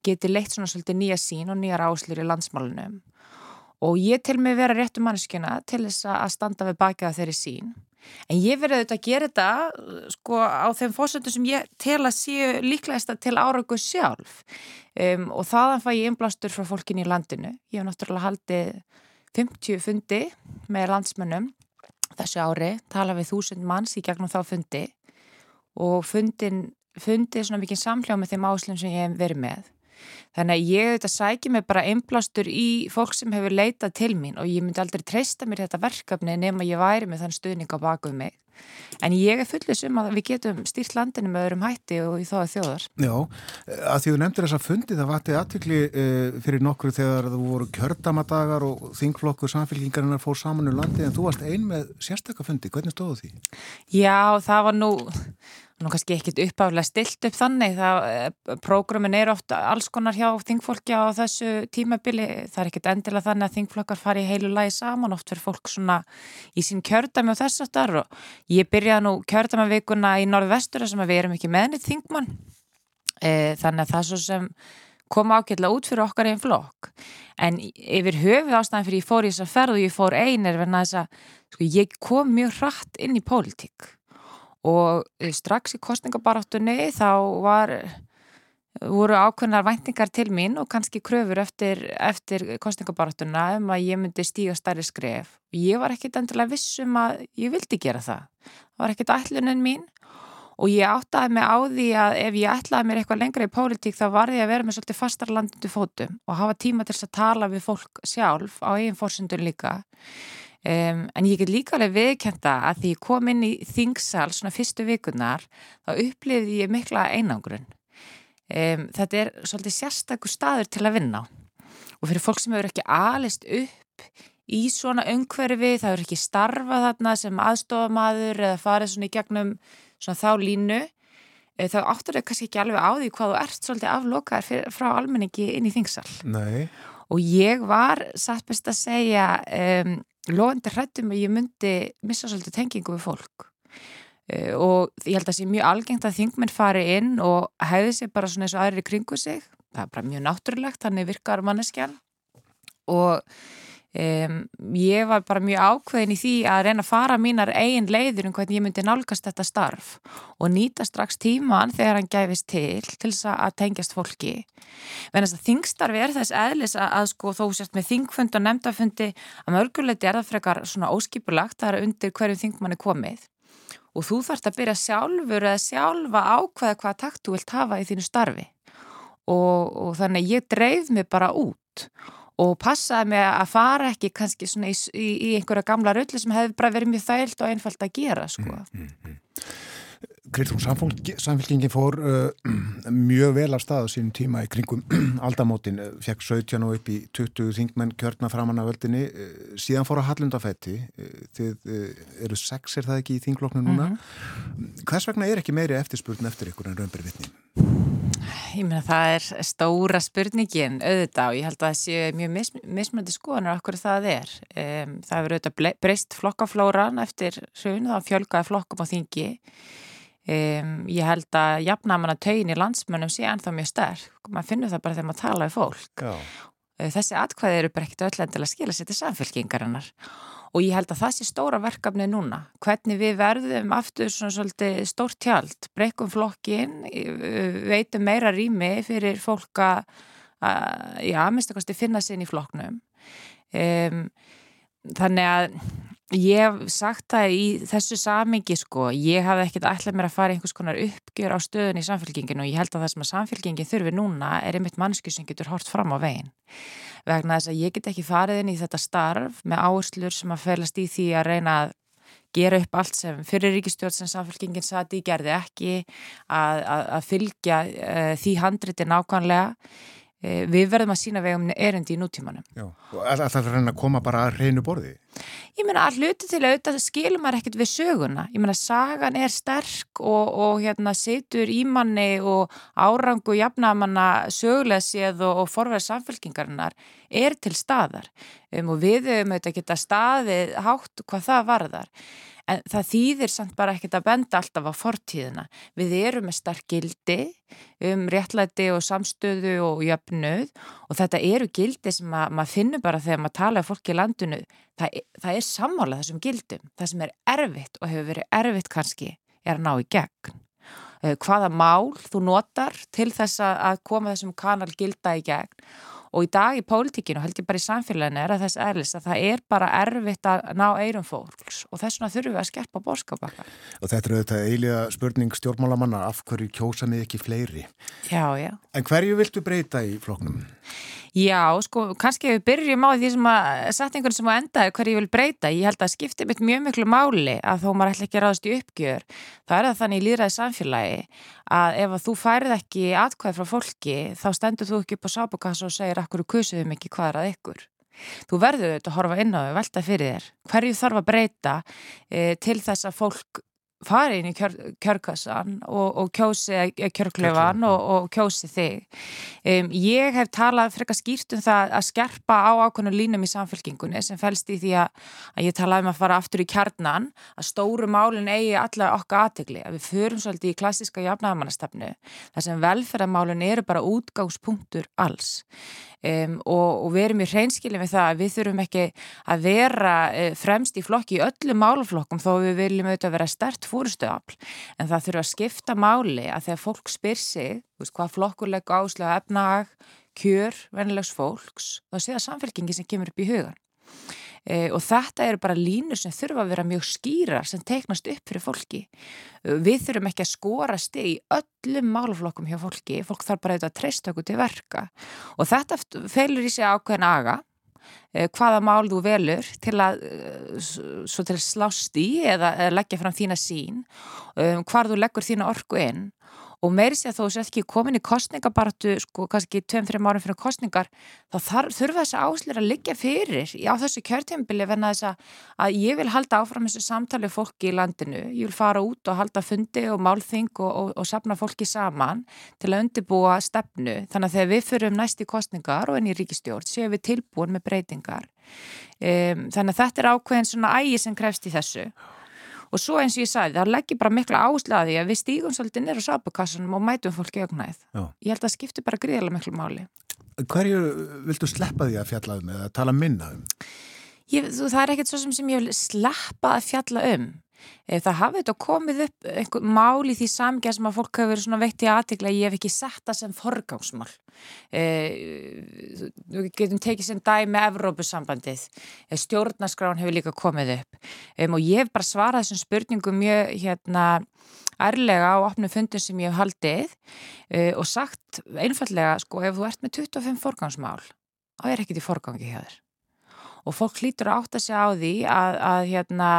geti leitt svona svolítið nýja sín og nýjar áslur í landsmálunum. Og ég til mig vera réttu mannskjuna til þess að standa við bakið þeirri sín. En ég verði auðvitað að gera þetta sko á þeim fórsöndu sem ég tel að séu líklegast til áragu sjálf um, og þaðan fæ ég einblástur frá fólkin í landinu. Ég hef náttúrulega haldið 50 fundi með landsmönnum þessu ári, tala við þúsund manns í gegnum þá fundi og fundin, fundið svona mikið samhljá með þeim áslum sem ég hef verið með. Þannig að ég auðvitað sækja mig bara einblástur í fólk sem hefur leitað til mín og ég myndi aldrei treysta mér þetta verkefni nema ég væri með þann stuðning á bakuð mig. En ég er fullið sem að við getum stýrt landinu með öðrum hætti og í þóða þjóðar. Já, að því þú nefndir þessa fundi það vatti aðtikli e, fyrir nokkru þegar þú voru kjördamadagar og þingflokkur samfélkingarinnar fór saman um landi en þú varst ein með sérstakkafundi. Hvernig stóðu því? Já, það var nú nú kannski ekkit uppáflega stilt upp þannig. Það, eh, prógrumin er ofta alls konar hjá þingfólki á þessu tímabili. Það er ekkit endilega þannig að þingflokkar fari heilu lagi saman, oft fyrir fólk svona í sín kjördami og þess aftar og ég byrjaði nú kjördamavikuna í norðvestur sem við erum ekki meðnið þingmann. E, þannig að það svo sem kom ákveðlega út fyrir okkar einn flokk. En yfir höfuð ástæðan fyrir ég fór í þess að ferð og ég fór einir sko, ég kom mjög hratt inn í pólitík og eh, strax í kostningabaráttunni þá var voru ákveðnar væntingar til mín og kannski kröfur eftir, eftir kostningabaráttuna um að ég myndi stíga starri skref. Og ég var ekkit endilega vissum að ég vildi gera það. Það var ekkit ætlunin mín. Og ég áttaði mig á því að ef ég ætlaði mér eitthvað lengra í pólitík þá var ég að vera með svolítið fastar landundu fótum og hafa tíma til að tala við fólk sjálf á eigin fórsundun líka Um, en ég get líka alveg viðkjönda að því ég kom inn í þingsal svona fyrstu vikunar þá upplifði ég mikla einangrun. Um, þetta er svolítið sérstakur staður til að vinna og fyrir fólk sem hefur ekki alist upp í svona umhverfi það hefur ekki starfað þarna sem aðstofamaður eða farið svona í gegnum svona þá línu eh, þá áttur þau kannski ekki alveg á því hvað þú ert svolítið aflokaðar frá almenningi inn í þingsal. Nei. og ég var satt best að segja um, loðandi hrættum að ég myndi missa svolítið tengingu við fólk. Uh, og ég held að það sé mjög algengt að þingmenn fari inn og hefði sér bara svona eins og aðri kringu sig. Það er bara mjög náttúrulegt, þannig virkar manneskjan. Og um, ég var bara mjög ákveðin í því að reyna að fara mínar eigin leiður um hvernig ég myndi nálgast þetta starf og nýta strax tíman þegar hann gæfist til til þess að tengjast fólki. Venast að þingstarfi er þess eðlis að, að sko þó sért með þingfund og nefndafundi að mörguleiti er það frekar svona óskipulagt það er undir hverju þingmanni komið. Og þú þarfst að byrja sjálfur eða sjálfa ákveða hvaða takt þú vilt hafa í þínu starfi. Og, og þannig ég dreif mig bara út og passaði mig að fara ekki kannski svona í, í, í einhverja gamla rulli sem hefði bara verið mjög þægilt og einfalt að gera sko. Mm, mm, mm. Kristjón, samfélkingin fór uh, mjög vel af stað á sínum tíma í kringum aldamótin, fekk 17 og upp í 20 þingmenn kjörna framann af völdinni, síðan fór að hallundafætti, uh, þið eru sex er það ekki í þingloknu núna. Mm -hmm. Hvers vegna er ekki meiri eftirspurn eftir ykkur en raunberi vitni? Ég meina það er stóra spurningin auðvitað og ég held að það sé mjög mis, mismöndi skoðanar okkur það er. Um, það hefur auðvitað breyst flokkaflóran eftir hrun, það fjölgaði flokkum á þingi Um, ég held að jafnamanna tögin í landsmönnum sé ennþá mjög sterk. Man finnur það bara þegar maður tala við fólk. Já. Þessi atkvæði eru bara ekkert öllendilega að skila sér til samfélkingarinnar. Og ég held að það sé stóra verkefni núna. Hvernig við verðum aftur svona svolítið stórt tjald, breykum flokkin, uh, veitum meira rými fyrir fólk að, já, minnst að finna sér í flokknum. Um, þannig að ég hef sagt það í þessu samingi sko, ég hafði ekkert ætlað mér að fara einhvers konar uppgjör á stöðun í samfélkinginu og ég held að það sem að samfélkingin þurfi núna er einmitt mannsku sem getur hort fram á veginn. Vegna þess að ég get ekki farið inn í þetta starf með áherslur sem að felast í því að reyna að gera upp allt sem fyrir ríkistjórn sem samfélkingin sati gerði ekki að, að, að fylgja uh, því handriti nákvæmlega. uh, við verðum að sína vegum erindi í nútímanum Já. Og alltaf að reyna að koma bara að reynu borði. Ég meina að hluti til auðvitað skilur maður ekkert við söguna. Ég meina sagan er sterk og, og hérna situr í manni og árangu jafnamanna sögulega séð og, og forverð samfélkingarinnar er til staðar um, og við höfum auðvitað geta staðið hátt hvað það varðar. En það þýðir samt bara ekkert að benda alltaf á fortíðina. Við erum með stark gildi um réttlæti og samstöðu og jöfnuð og þetta eru gildi sem að, maður finnur bara þegar maður tala um fólki í landinu. Það, það er sammála þessum gildum. Það sem er erfitt og hefur verið erfitt kannski er að ná í gegn. Eh, Hvaða mál þú notar til þess að koma þessum kanal gilda í gegn og í dag í pólitíkinu, held ég bara í samfélaginu er að þess erlis að það er bara erfitt að ná eirum fólks og þess vegna þurfum við að skerpa bórskapakka. Og þetta er auðvitað eiliga spurning stjórnmálamanna af hverju kjósa mig ekki fleiri. Já, já. En hverju viltu breyta í floknum? Já, sko, kannski við byrjum á því sem að setningun sem að enda er hverju ég vil breyta. Ég held að skipti mitt mjög miklu máli að þó maður ætla ekki að ráðast í uppgjör. Það er það þannig í líðræði samfélagi að ef að þú færið ekki atkvæð frá fólki þá stendur þú ekki upp á sábukassa og segir akkur kusuðum ekki hvað er að ykkur. Þú verður auðvitað að horfa inn á þau, velta fyrir þér. Hverju þarf að breyta e, til þess að fólk fari inn í kjör, kjörkassan og, og kjósi kjörklefan og, og kjósi þig. Um, ég hef talað frekar skýrt um það að skerpa á ákveðinu línum í samfélkingunni sem fælst í því að, að ég talaði um að fara aftur í kjarnan, að stóru málinn eigi allar okkar aðtegli, að við förum svolítið í klassiska jafnæðamannastefnu, þar sem velferðamálinn eru bara útgangspunktur alls. Um, og, og við erum í hreinskilin við það að við þurfum ekki að vera uh, fremst í flokki í öllum málflokkum þó við viljum auðvitað vera stert fúrustuafl en það þurfa að skipta máli að þegar fólk spyr sig veist, hvað flokkur leggur áslega efnag, kjör, vennilegs fólks þá sé það samfélkingi sem kemur upp í hugan e, og þetta eru bara línur sem þurfa að vera mjög skýrar sem teiknast upp fyrir fólki. Við þurfum ekki að skora steg í öllum málflokkum hjá fólki. Fólk þarf bara auðvitað að treysta okkur til verka. Og þetta felur í sig ákveðin aga hvaða mál þú velur til að, til að slást í eða, eða leggja fram þína sín um, hvar þú leggur þína orku inn og meiri sé að þó sér ekki komin í kostningabartu sko kannski 2-3 árum fyrir kostningar þá þarf, þurfa þessi áslir að liggja fyrir á þessu kjörtjambili venna þess að, að ég vil halda áfram þessu samtali fólki í landinu, ég vil fara út og halda fundi og málþing og, og, og sapna fólki saman til að undirbúa stefnu. Þannig að þegar við fyrum næst í kostningar og enn í ríkistjórn séum við tilbúin með breytingar. Um, þannig að þetta er ákveðin svona ægi sem krefst í þessu og svo eins og ég sagði, það leggir bara mikla áslaði að við stígum svolítið nýra sápukassunum og mætum fólki augnæð. Ég held að það skiptir bara gríðilega miklu máli. Hverju viltu sleppa því að fjalla um eða tala minna um? Ég, þú, það er ekkert svo sem, sem ég vil sleppa að fjalla um. Það hafi þetta komið upp einhver mál í því samgæð sem að fólk hefur verið svona veitt í aðtikla ég hef ekki sett það sem forgangsmál. Við getum tekið sem dæmi Evrópusambandið. Stjórnaskrán hefur líka komið upp um, og ég hef bara svarað þessum spurningum mjög hérna ærlega á opnum fundin sem ég hef haldið uh, og sagt einfallega sko ef þú ert með 25 forgangsmál þá er ekkit í forgangi hjá þér og fólk hlýtur að átta sig á því að, að, hérna,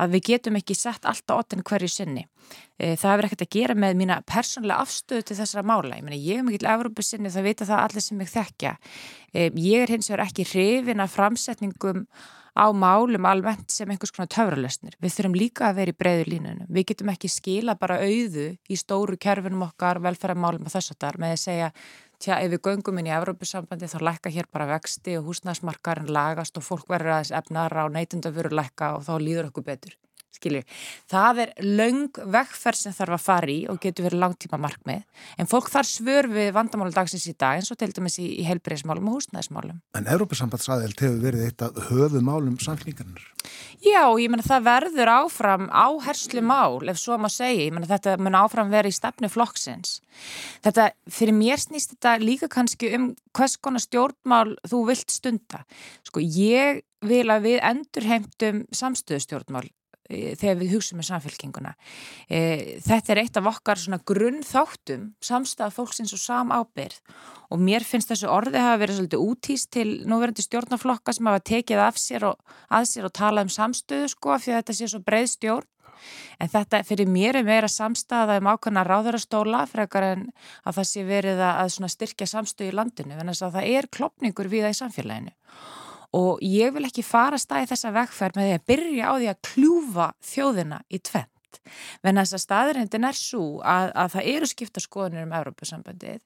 að við getum ekki sett alltaf otin hverju sinni. E, það hefur ekkert að gera með mína persónlega afstöðu til þessara mála. Ég, meni, ég er mikill Európa sinni, það vita það allir sem ég þekkja. E, ég er hins vegar ekki hrifin af framsetningum á málum almennt sem einhvers konar töfralösnir. Við þurfum líka að vera í breyður línunum. Við getum ekki skila bara auðu í stóru kerfinum okkar, velferðarmálum og þess að þar með að segja tja, ef við göngum inn í Evrópusambandi þá lækka hér bara vexti og húsnæsmarkarinn lagast og fólk verður aðeins efnara og neytundafuru lækka og þá líður okkur betur. Skilju. Það er laung vegferð sem þarf að fara í og getur verið langtíma markmið, en fólk þar svör við vandamála dagsins í dag eins og til dæmis í, í helbreyðismálum og húsnæðismálum. En Európa-sambandsaðild hefur verið eitt af höfumálum samfélíkarnir. Já, ég menna það verður áfram áherslu mál, ef svo maður segja, ég menna þetta mun áfram verið í stefnu flokksins. Þetta, fyrir mér snýst þetta líka kannski um hvers konar stjórnmál þú vilt stunda. Sko, ég vil að við endurheimtum samstöðustjórnmál þegar við hugsaum með samfélkinguna. E, þetta er eitt af okkar grunnþáttum samstað fólksins og samábyrð og mér finnst þessu orði hafa verið svolítið útýst til núverandi stjórnaflokka sem hafa tekið af sér og að sér og talað um samstöðu sko fyrir þetta sé svo breið stjórn. En þetta fyrir mér er meira samstæða um ákveðna ráðurastóla frekar en að það sé verið að styrkja samstöðu í landinu en þess að það er klopningur við það í samfélaginu og ég vil ekki fara stæði þessa vegferð með því að byrja á því að kljúfa þjóðina í tvent. Venn að þess að staðrindin er svo að, að það eru skipta skoðunir um Európa-sambandið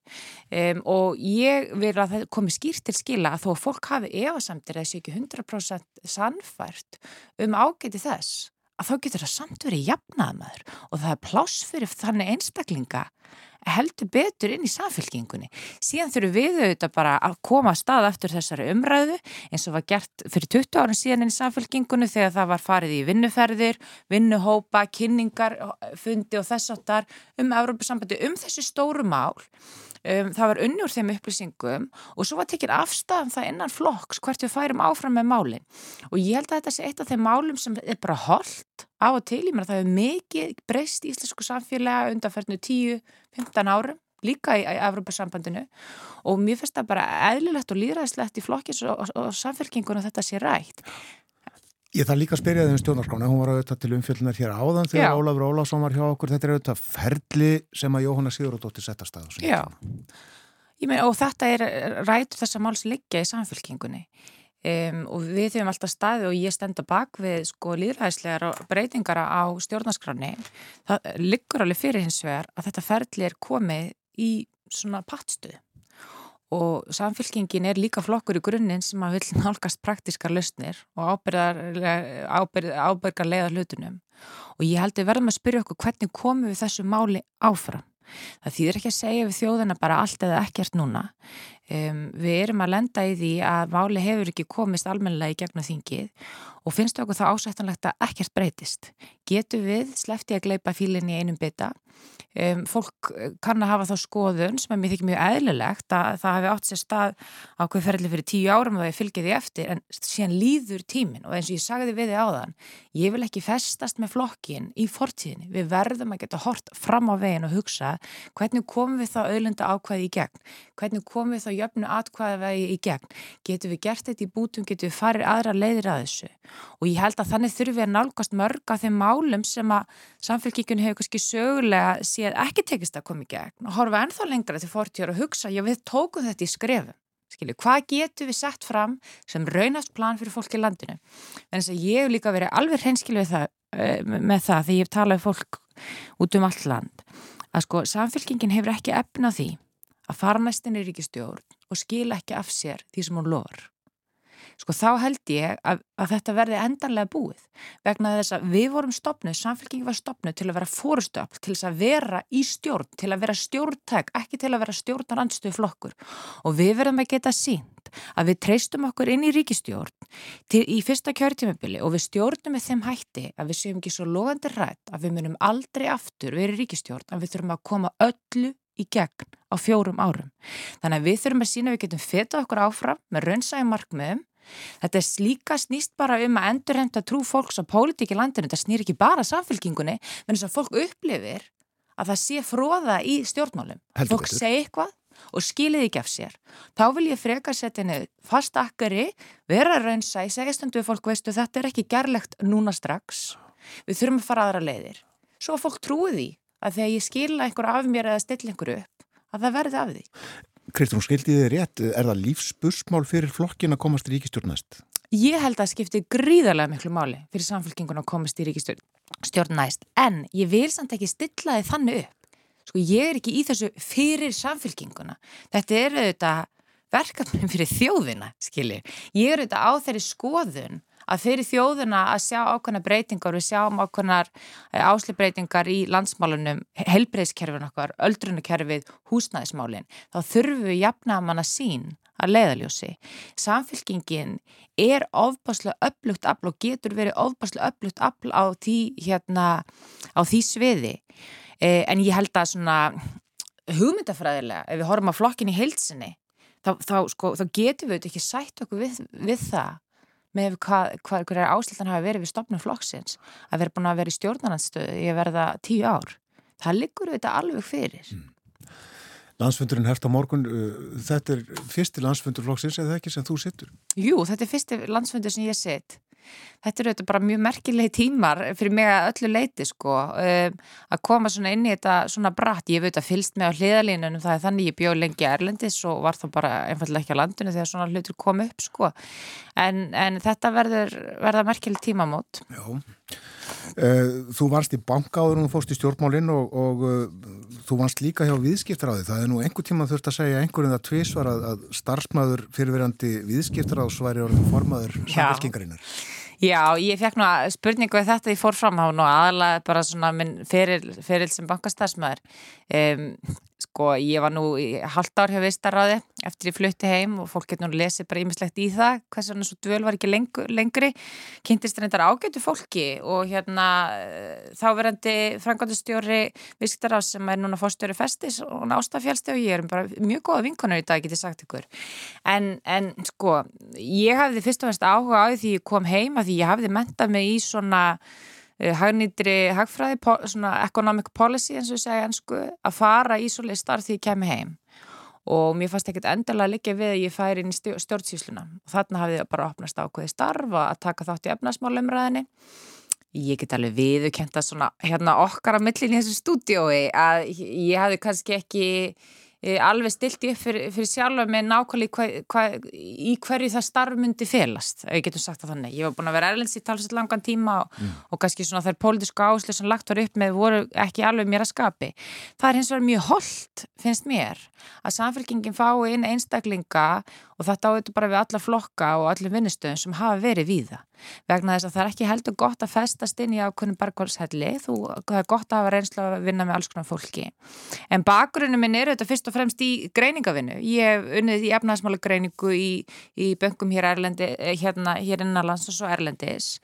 um, og ég vil að það komi skýrt til skila að þó að fólk hafi efasamtir þessi ekki 100% sannfært um ágæti þess að þá getur það samt verið jafnaðmaður og það er pláss fyrir þannig einstaklinga heldur betur inn í samfélkingunni. Síðan þurfum við auðvitað bara að koma að stað eftir þessari umræðu eins og var gert fyrir 20 árin síðan inn í samfélkingunni þegar það var farið í vinnuferðir, vinnuhópa, kynningar, fundi og þess áttar um Európa-sambandi um þessi stóru mál Um, það var unnur þeim upplýsingum og svo var tekinn afstafn það innan flokks hvert við færum áfram með málinn og ég held að þetta sé eitt af þeim málum sem er bara holdt á og til, ég meina það hefur mikið breyst í íslensku samfélaga undanferðinu 10-15 árum líka í, í Evropasambandinu og mér finnst það bara eðlilegt og líðræðislegt í flokkis og, og, og samfélkingun að þetta sé rætt Ég þarf líka að spyrja þig um stjórnarskrána, hún var auðvitað til umfjöldunar hér áðan þegar Já. Ólafur Ólafsson var hjá okkur, þetta er auðvitað ferli sem að Jóhanna Sigurðardóttir setta stað. Já, mein, og þetta er rætur þess að máls liggja í samfélkingunni um, og við höfum alltaf staði og ég stenda bak við sko líðræðislegar breytingara á stjórnarskráni. Það liggur alveg fyrir hins vegar að þetta ferli er komið í svona pattstöðu og samfélkingin er líka flokkur í grunninn sem að vil nálgast praktiskar lausnir og ábyrgar leiða hlutunum og ég held að verðum að spyrja okkur hvernig komum við þessu máli áfram. Það þýðir ekki að segja við þjóðina bara allt eða ekkert núna. Um, við erum að lenda í því að máli hefur ekki komist almennilega í gegnum þingið og finnst okkur það ásættanlegt að ekkert breytist. Getur við slefti að gleipa fílinni einum bytta Um, fólk eh, kann að hafa þá skoðun sem er þykir mjög eðlilegt að það hefði átt sér stað á hvað ferli fyrir tíu árum og það er fylgið því eftir en síðan líður tímin og eins og ég sagði við þið áðan ég vil ekki festast með flokkin í fortíðinni, við verðum að geta hort fram á veginn og hugsa hvernig komum við þá auðlunda ákvæði í gegn? Hvernig komum við þá jöfnu atkvæði í gegn, getum við gert þetta í bútum getum við farið aðra leiðir að þessu? Og ég held að þannig þurfum við að nálgast mörg af þeim málum sem að samfélgíkun hefur kannski sögulega séð ekki tekist að koma í gegn. Og horfa ennþá lengra til fortjóra og hugsa, já við tókum þetta í skrefum. Skilju, hvað getur við sett fram sem raunast plan fyrir fólk í landinu? En þess að ég hef líka verið alveg hreinskilvið eh, með það þegar ég hef talað um fólk út um allt land að sko samfélkingin hefur ekki efnað því að fara næstin í ríkistjórn og skila ekki af sér því sem hún lofur sko þá held ég að, að þetta verði endanlega búið vegna þess að við vorum stopnuð, samfélkingi var stopnuð til að vera fórustöfl, til þess að vera í stjórn, til að vera stjórntæk, ekki til að vera stjórnarandstöð flokkur og við verðum að geta sínt að við treystum okkur inn í ríkistjórn til, í fyrsta kjörtímabili og við stjórnum með þeim hætti að við séum ekki svo logandi rætt að við munum aldrei aftur verið ríkistjórn að við þurfum að koma öllu í gegn á fjórum árum. Þannig að við þurfum að sína við getum feta okkur áfram með raunsægum markmiðum Þetta er slíka snýst bara um að endurhemta trú fólks á pólitíki landinu. Þetta snýr ekki bara samfélkingunni, menn þess að fólk upplifir að það sé fróða í stjórnmálum. Heldur fólk segi eitthvað og skilið ekki af sér. Þá vil ég freka setja niður fast akkari, vera raunsa í segjastundu fólk veistu þetta er ekki gerlegt núna strax. Við þurfum að fara aðra leiðir. Svo fólk trúið því að þegar ég skila einhver af mér eða stilla einhver upp, að það verði af því. Kristján, skildi þið rétt, er það lífsbursmál fyrir flokkin að komast í ríkistjórnæst? Ég held að skipti gríðarlega miklu máli fyrir samfélkingun að komast í ríkistjórnæst, en ég vil samt ekki stilla þið þannig upp. Sko ég er ekki í þessu fyrir samfélkinguna. Þetta er auðvitað verkefnum fyrir þjóðina, skiljið. Ég er auðvitað á þeirri skoðun að fyrir þjóðuna að sjá ákveðna breytingar, við sjáum ákveðnar áslipbreytingar í landsmálunum, helbreyðskerfin okkar, öldrunakerfið, húsnæðismálin, þá þurfum við jafna að manna sín að leiðaljósi. Samfélkingin er ofbáslega öflugt afl og getur verið ofbáslega öflugt afl á því, hérna, á því sviði. Eh, en ég held að svona hugmyndafræðilega, ef við horfum á flokkin í heilsinni, þá, þá, sko, þá getum við ekki sætt okkur við, við það með hvað, hvað, hvað ásluttan hafa verið við stopnum flokksins að vera búin að vera í stjórnarnanstöðu í að verða tíu ár. Það liggur auðvitað alveg fyrir. Mm. Landsfundurinn hert á morgun, uh, þetta er fyrsti landsfundur flokksins eða ekki sem þú sittur? Jú, þetta er fyrsti landsfundur sem ég sitt. Þetta eru þetta bara mjög merkilegi tímar fyrir mig að öllu leiti sko. Um, að koma svona inn í þetta svona bratt, ég veit að fylst með á hliðalínunum það er þannig ég bjóð lengi Erlendis og var þá bara einfallega ekki á landinu þegar svona hlutur kom upp sko. En, en þetta verður verða merkileg tímamót. Já. Uh, Þú varst í bankáður og þú fórst í stjórnmálinn og, og uh, þú varst líka hjá viðskiptaráði. Það er nú einhver tíma þurft að segja einhverjum það tvísvar að, að starfsmæður fyrirverandi viðskiptaráðsværi orðin formaður samfélkingarinnar Já, ég fekk nú að spurningu við þetta ég fór fram á nú aðalega bara svona minn feril, feril sem bankastarfsmæður um, sko ég var nú halvt ár hjá viðstarraði eftir ég flutti heim og fólk getur nú lesið bara ímislegt í það hvers vegna svo dvöl var ekki lengur, lengri. Kynntist reyndar ágætu fólki og hérna þáverandi frangandustjóri viðstarrað sem er núna fórstjóri festis og nástafjálsti og ég er bara mjög góða vinkonar í dag getið sagt ykkur. En, en sko ég hafði fyrst og fyrst áhuga á því ég kom heim að því ég hafði mentað mig í svona Eh, hagnýttri hagfræði, svona economic policy eins og segja ennsku, að fara í svolítið starf því ég kemi heim. Og mér fannst ekkert að liggja við að ég færi inn í stjórnsýsluna. Og þarna hafði ég bara opnast ákveði starf að taka þátt í efnasmálumræðinni ég get alveg viðukent að svona hérna okkar á millin í þessu stúdiói að ég hafði kannski ekki alveg stilti upp fyrir, fyrir sjálfa með nákvæmlega hva, hva, í hverju það starf myndi felast, ef ég getur sagt það þannig. Ég var búin að vera erlends í talsett langan tíma og, mm. og kannski svona þær pólitísku áslið sem lagt var upp með voru ekki alveg mér að skapi. Það er hins vegar mjög holdt, finnst mér, að samfélkingin fái inn einstaklinga og þetta áður bara við alla flokka og allir vinnustöðum sem hafa verið við það vegna þess að það er ekki heldur gott að festast inn í ákveðnum bergkválshelli þú, það er gott að hafa reynslu að vinna með alls konar fólki. En bakgrunum minn er þetta fyrst og fremst í greiningavinnu ég hef unnið í efnaðsmála greiningu í, í böngum hér Erlendi eh, hérna, hér innanlands og svo Erlendis.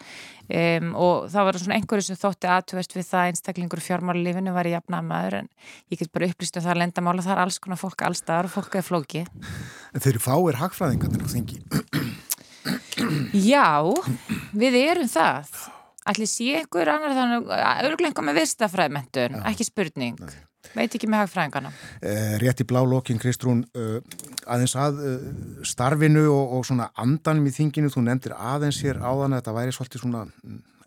Um, og það var svona einhverju sem þótti aðtúvest við það. Einstaklingur fjármála lífinu var í jafnamaður en ég get bara upplýst um það að lendamála það er alls konar fólk allstaðar og fólk er flóki En þeir eru fáir hagfræðingarnir á þingi Já, við erum það. Allir sé ykkur annar þannig, örglenga með vistafræðmentun, ekki spurning. Nei. Veit ekki með hagfræðingarna. Eh, rétt í blá lokin, Kristrún, uh, aðeins að uh, starfinu og, og svona andanum í þinginu, þú nefndir aðeins hér áðan að þetta væri svolítið svona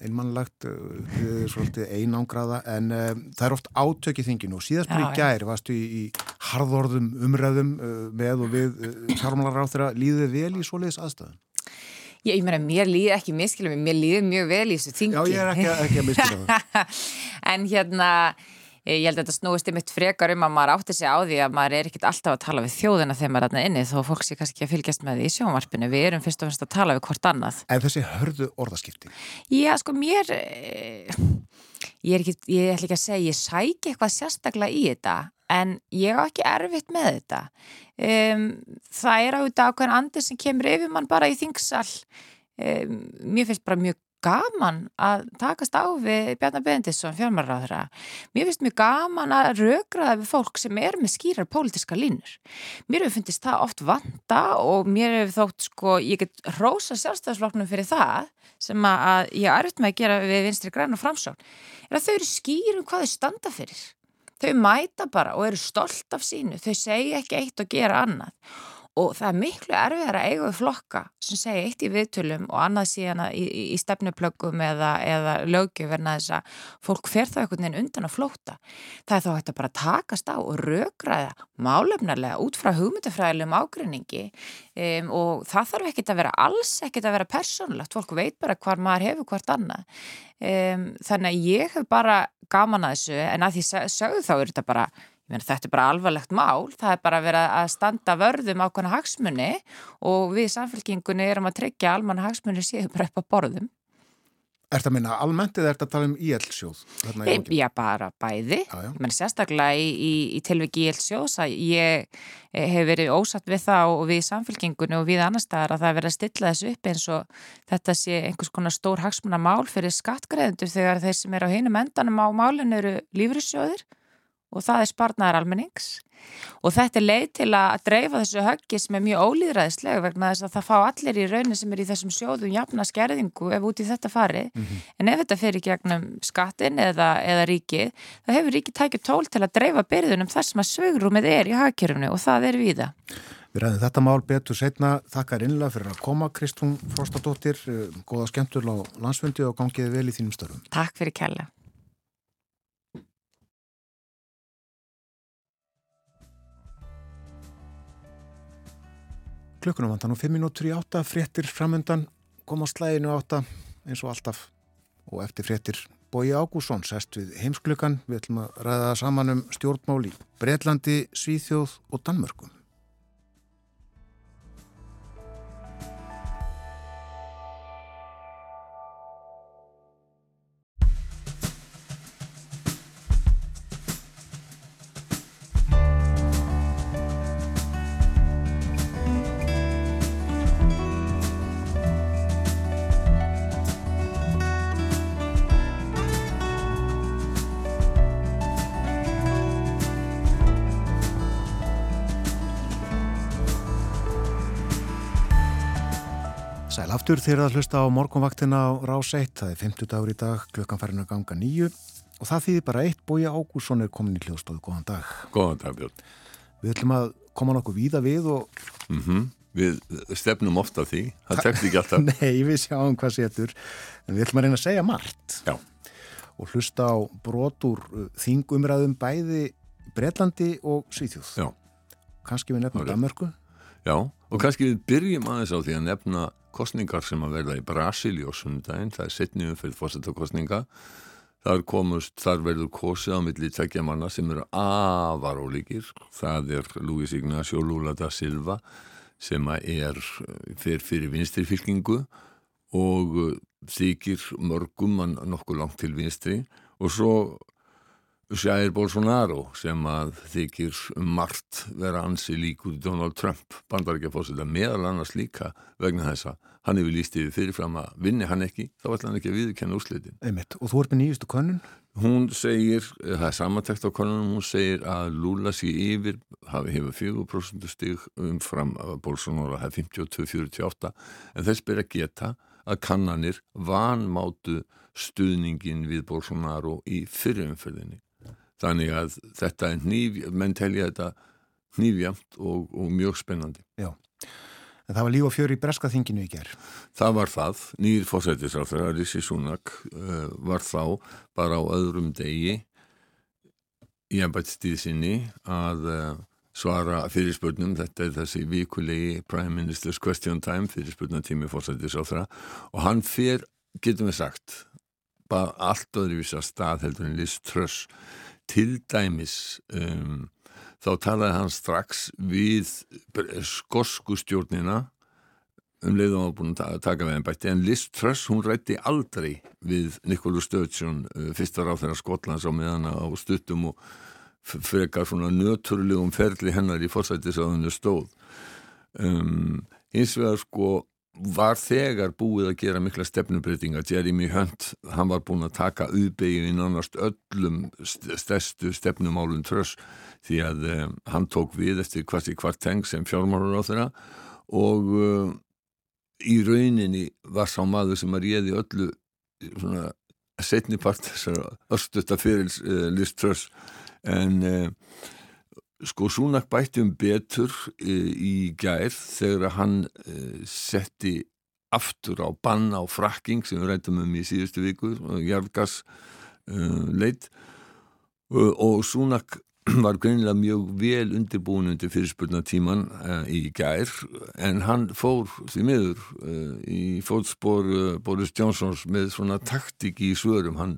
einmannlagt, uh, svolítið einangraða, en það er oft átökið þinginu og síðast bara í gær varstu í, í harðorðum umræðum með og við fjármálar á þeirra líðið vel í svoleiðis aðstæðan. Ég, ég meina, mér líði ekki miskilum, mér líði mjög vel í þessu þingi. Já, ég er ekki, ekki að miskilum það. en hérna, ég held að þetta snúist í mitt frekar um að maður átti sig á því að maður er ekkit alltaf að tala við þjóðina þegar maður er aðna inni, þó fólk sé kannski ekki að fylgjast með því í sjónvarpinu. Við erum fyrst og fyrst að tala við hvort annað. En þessi hörðu orðaskipti? Já, sko, mér... Eh, ég er ekki, ég ætla ekki að segja, ég sæki eitthvað sérstaklega í þetta en ég á ekki erfitt með þetta um, það er áhuga ákveðin andir sem kemur yfir mann bara í þingsal um, mér finnst bara mjög gaman að takast á við Bjarnar Bendisson, fjármarraðra mér finnst mjög gaman að raugraða við fólk sem er með skýrar pólitiska línur. Mér hefur fundist það oft vanda og mér hefur þótt sko, ég get rosa sjálfstæðsfloknum fyrir það sem að ég er auðvitað með að gera við vinstri græn og framsón er að þau eru skýrum hvað þau standa fyrir. Þau mæta bara og eru stolt af sínu, þau segja ekki eitt og gera annað og það er miklu erfiðar að eiga við flokka sem segja eitt í viðtölum og annað síðan í, í, stefnuplöggum eða, eða lögjöfurna þess að fólk fer það einhvern veginn undan að flóta. Það er þá hægt að bara takast á og rökraða málefnarlega út frá hugmyndafræðilegum ágrinningi um, og það þarf ekkit að vera alls ekkit að vera persónlegt, fólk veit bara hvar maður hefur hvort annað. Um, þannig að ég hef bara gaman að þessu en að því sögðu þá er þetta bara Menn, þetta er bara alvarlegt mál, það er bara að vera að standa vörðum ákvæmna hagsmunni og við samfélkingunni erum að tryggja almanna hagsmunni séu bara upp á borðum. Er þetta að minna almennt eða er þetta að tala um íelsjóð? E, já, bara bæði. Menn, sérstaklega í, í, í tilviki íelsjóðs að ég eh, hef verið ósatt við það og við samfélkingunni og við annar staðar að það verið að stilla þessu upp eins og þetta sé einhvers konar stór hagsmunna mál fyrir skattgreðendur þegar þeir sem er á hinum endanum á málinu eru lífrissjóðir og það er sparnaðar almennings og þetta er leið til að dreifa þessu höggi sem er mjög ólýðræðislega vegna þess að það fá allir í raunin sem er í þessum sjóðum jafna skerðingu ef út í þetta fari mm -hmm. en ef þetta fer í gegnum skattin eða, eða ríkið þá hefur ríkið tækið tól til að dreifa byrðunum þar sem að sögrumið er í hagkjörfunu og það er viða. Við ræðum þetta mál betur setna. Þakkar innlega fyrir að koma Kristún Frostadóttir. Góða skemmtur á landsfundi og gangiði vel í þínum störfum. Takk fyrir kella. Klukkunum vantan og 5 minútur í átta, fréttir framöndan, kom á slæginu átta eins og alltaf og eftir fréttir Bói Ágússon sest við heimsklukkan, við ætlum að ræða saman um stjórnmál í Breitlandi, Svíþjóð og Danmörkum. Aftur þegar að hlusta á morgunvaktina á Rás 1, það er 50 dagur í dag, klukkan farin að ganga nýju og það þýðir bara eitt, Bója Ágúrsson er komin í hljóðstofu, góðan dag. Góðan dag Björn. Við ætlum að koma nokkuð víða við og... Mm -hmm. Við stefnum ofta því, það tekst ekki alltaf. Nei, við sjáum hvað setur, en við ætlum að reyna að segja margt. Já. Og hlusta á brotur uh, þingumræðum bæði Breitlandi og Svíþjóð. Já. Kanski við nefnum Damörku. Já, og kannski við byrjum aðeins á því að nefna kostningar sem að verða í Brasíli og sundaginn, það er setni umfyrir fórsetakostninga þar komust, þar verður kosið á milli tveggja manna sem eru afar ólíkir, það er Luis Ignacio Lula da Silva sem er fyrir, fyrir vinstri fylkingu og þykir mörgum mann nokkuð langt til vinstri. Og svo Jair Bolsonaro sem að þykir margt vera ansi líkur Donald Trump, bandarækjafósita meðal annars líka vegna þessa hann hefur líst yfir fyrirfram að vinni hann ekki þá ætla hann ekki að viðkenna úrslitin Einmitt. Og þú ert með nýjustu konun? Hún segir, það er samantækt á konunum hún segir að Lula sé yfir hafi hefur 4% stig umfram að Bolsonaro hafi 52-48 en þess ber að geta að kannanir vanmátu stuðningin við Bolsonaro í fyrirumförðinni þannig að þetta er nýv, menn telja þetta nýfjamt og, og mjög spennandi. Já, en það var líf og fjör í breskaþinginu í gerð. Það var það, nýjir fórsættisráþur, Rissi Súnak, uh, var þá bara á öðrum degi í ennbættstíð sinni að uh, svara fyrirspurnum, þetta er þessi vikulegi Prime Minister's Question Time, fyrirspurnatími fórsættisráþura og hann fer, getum við sagt, bara allt öðruvísa stað heldur en Liz Truss til dæmis um, þá talaði hann strax við skosku stjórnina um leiðum að búin að taka við einn bætti en Liz Truss hún rætti aldrei við Nikolur Stöðsson uh, fyrstar á þeirra Skotlands á meðan á stuttum og frekar svona nöturlegum ferli hennar í fórsættisáðinu stóð. Um, hins vegar sko var þegar búið að gera mikla stefnubreitinga Jeremy Hunt, hann var búin að taka auðbegið í nánast öllum stærstu stefnumálun tröss því að um, hann tók við eftir hvart í hvart teng sem fjármálur á þeirra og um, í rauninni var sá maður sem að réði öllu svona setnipart þessar östutta fyrir uh, tröss en uh, Sko Súnak bætti um betur e, í gær þegar hann e, setti aftur á banna á frakking sem við rættum um í síðustu viku, jargas e, leitt og Súnak var greinilega mjög vel undirbúin undir fyrirspurnatíman í gær en hann fór því miður í fótspor Boris Johnsons með svona taktik í svörum, hann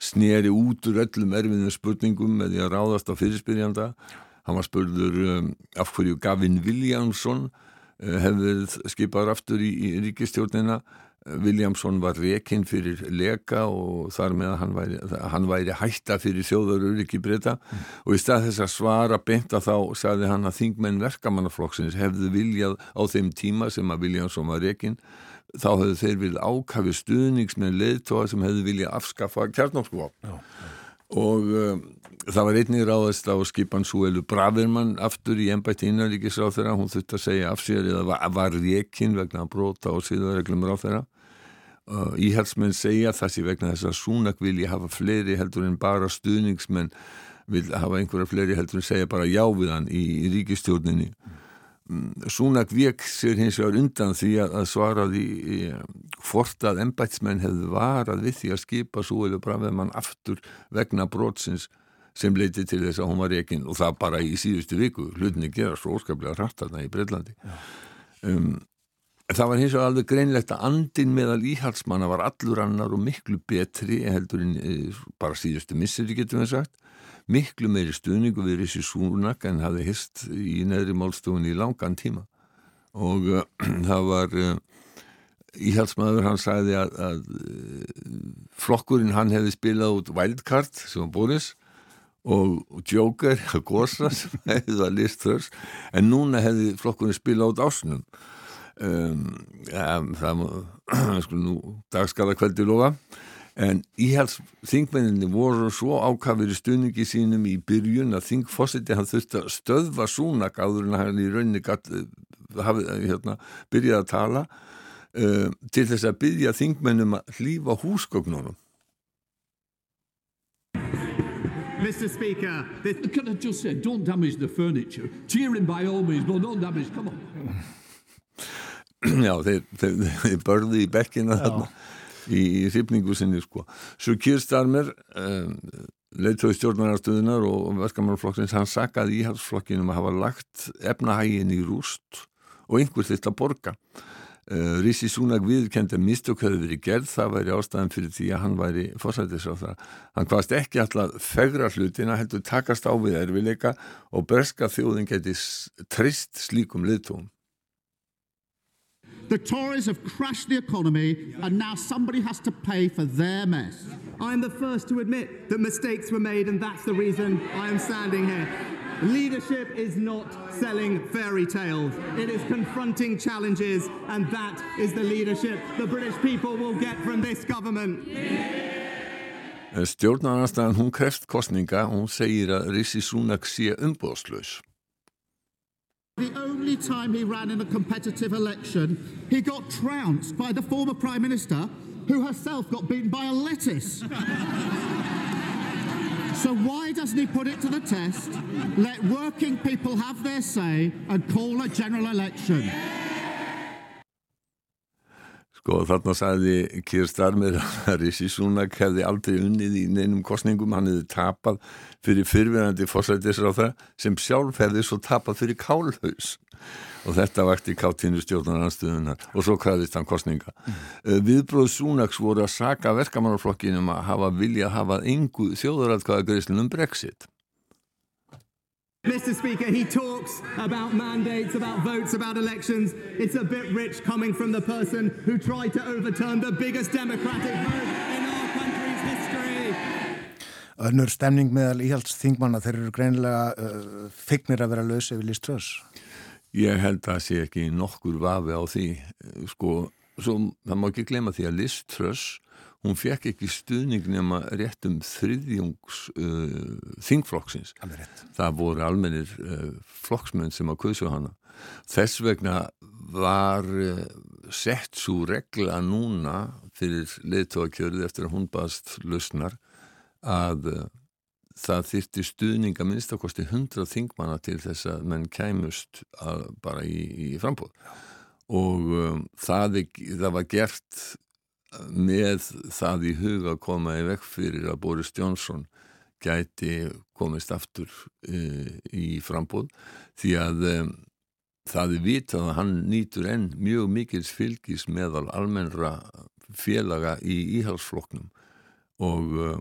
sneri út úr öllum erfiðum spurningum með því að ráðast á fyrirspyrjanda hann var spurður um, af hverju Gavin Williamson uh, hefði skipaður aftur í, í ríkistjórnina Williamson var rekinn fyrir leka og þar með að hann væri, hann væri hætta fyrir þjóðarur ekki breyta mm. og í stað þess að svara beinta þá sagði hann að þingmenn verkamannaflokksins hefðu viljað á þeim tíma sem að Williamson var rekinn þá hefðu þeir viljað ákafi stuðnings með leðtóa sem hefðu viljað afskaffa kjarnókskvap og um, það var einnig ráðast á skipan Súelu Bravermann aftur í ennbætti innanríkisráð þeirra, hún þurfti að segja af sér eða var, var rekinn vegna brota og síðanreglum ráð þeirra Uh, íhalsmenn segja sé vegna þess að Súnak vilja hafa fleiri heldur en bara stuðningsmenn. Vil hafa einhverja fleiri heldur en segja bara já við hann í, í ríkistjórninni mm. Súnak vek sér hins vegar undan því að, að svaraði hvort að ennbætsmenn hefði varað við því að skipa Súelu Bravemann aftur vegna brotsins sem leiti til þess að hún var reygin og það bara í síðustu viku hlutinni gera svo óskaplega rætt aðna í Breitlandi um, Það var hins vegar alveg greinlegt að andin meðal íhalsmanna var allur annar og miklu betri heldur en eh, bara síðustu misseri getum við sagt. Miklu meiri stuðningu við Rissi Súnak en hafði hist í neðri málstofunni í langan tíma. Og uh, það var uh, íhalsmaður, hann sagði að, að flokkurinn hann hefði spilað út Wildcard sem var Boris og Joker, Gosa sem hefði það list þörst en núna hefði flokkurinn spilað út Ásnum. Um, ja, það sko nú dagskala kveldi lofa. En íhals þingmenninni voru svo ákafir í stuðningi sínum í byrjun að þingfossetti hann þurfti að stöðva súnak áður en hann í rauninni gatt, hafið, hérna, byrjaði að tala um, til þess að byrja þingmennum að hlýfa húsgögnunum Mr. Speaker, this... Can I just say, don't damage the furniture. Cheer him by all means, but don't damage, come on. Já, þeir, þeir, þeir börðu í bekkina þarna í, í hrifningu sinni sko. Svo Kirstarmer um, leittói stjórnarnarstöðunar og verkamannflokksins, hann sakkaði íhalsflokkinum að hafa lagt efnahægin í rúst og einhver þitt að borga uh, Rísi Súnag viðkendi að mistök hefði verið gerð, það væri ástæðan fyrir því að hann væri fórsættis á það hann hvaðast ekki alltaf fegra hlutina heldur takast á við erfileika og berska þjóðin geti trist slíkum liðtón The Tories have crashed the economy and now somebody has to pay for their mess. I'm the first to admit that mistakes were made and that's the reason I am standing here. Leadership is not selling fairy tales. It is confronting challenges and that is the leadership the British people will get from this government. Eh, Stjórnarnarstaðan hún kreft kostninga hún segir að Rissi Súnak sé umbóðslaus. The only time he ran in a competitive election, he got trounced by the former Prime Minister, who herself got beaten by a lettuce. so why doesn't he put it to the test, let working people have their say, and call a general election? Sko þarna sagði Keir Starmer að Rishi Sunak hefði aldrei unnið í neinum kostningum, hann hefði tapað fyrir fyrfinandi fórsættisra á það sem sjálf hefði svo tapað fyrir kálhaus og þetta vakti káttinu stjórnarnarstöðunar og svo kræðist hann kostninga. Mm. Viðbróð Sunaks voru að saka verkamannarflokkinum að hafa vilja að hafa engu þjóðaratkvæða greiðslunum Brexit. Mr. Speaker, he talks about mandates, about votes, about elections. It's a bit rich coming from the person who tried to overturn the biggest democratic vote in our country's history. Önnur stemning meðal íhalds þingmanna, þeir eru greinilega uh, fignir að vera lausi við liströðs. Ég held að sé ekki nokkur vafi á því. Sko, svo, það má ekki glema því að liströðs hún fekk ekki stuðning nema rétt um þriðjungs uh, þingflokksins. Það voru almennir uh, flokksmenn sem að kauðsjóða hana. Þess vegna var uh, sett svo regla núna fyrir leittóakjörði eftir að hún baðast lausnar að það þyrti stuðning að minnstakosti hundra þingmanna til þess að menn kæmust að, bara í, í frambóð og um, það, það var gert með það í huga að koma í vekk fyrir að Boris Johnson gæti komist aftur e, í frambóð því að e, það er vitað að hann nýtur enn mjög mikils fylgis meðal almennra félaga í íhalsfloknum og e,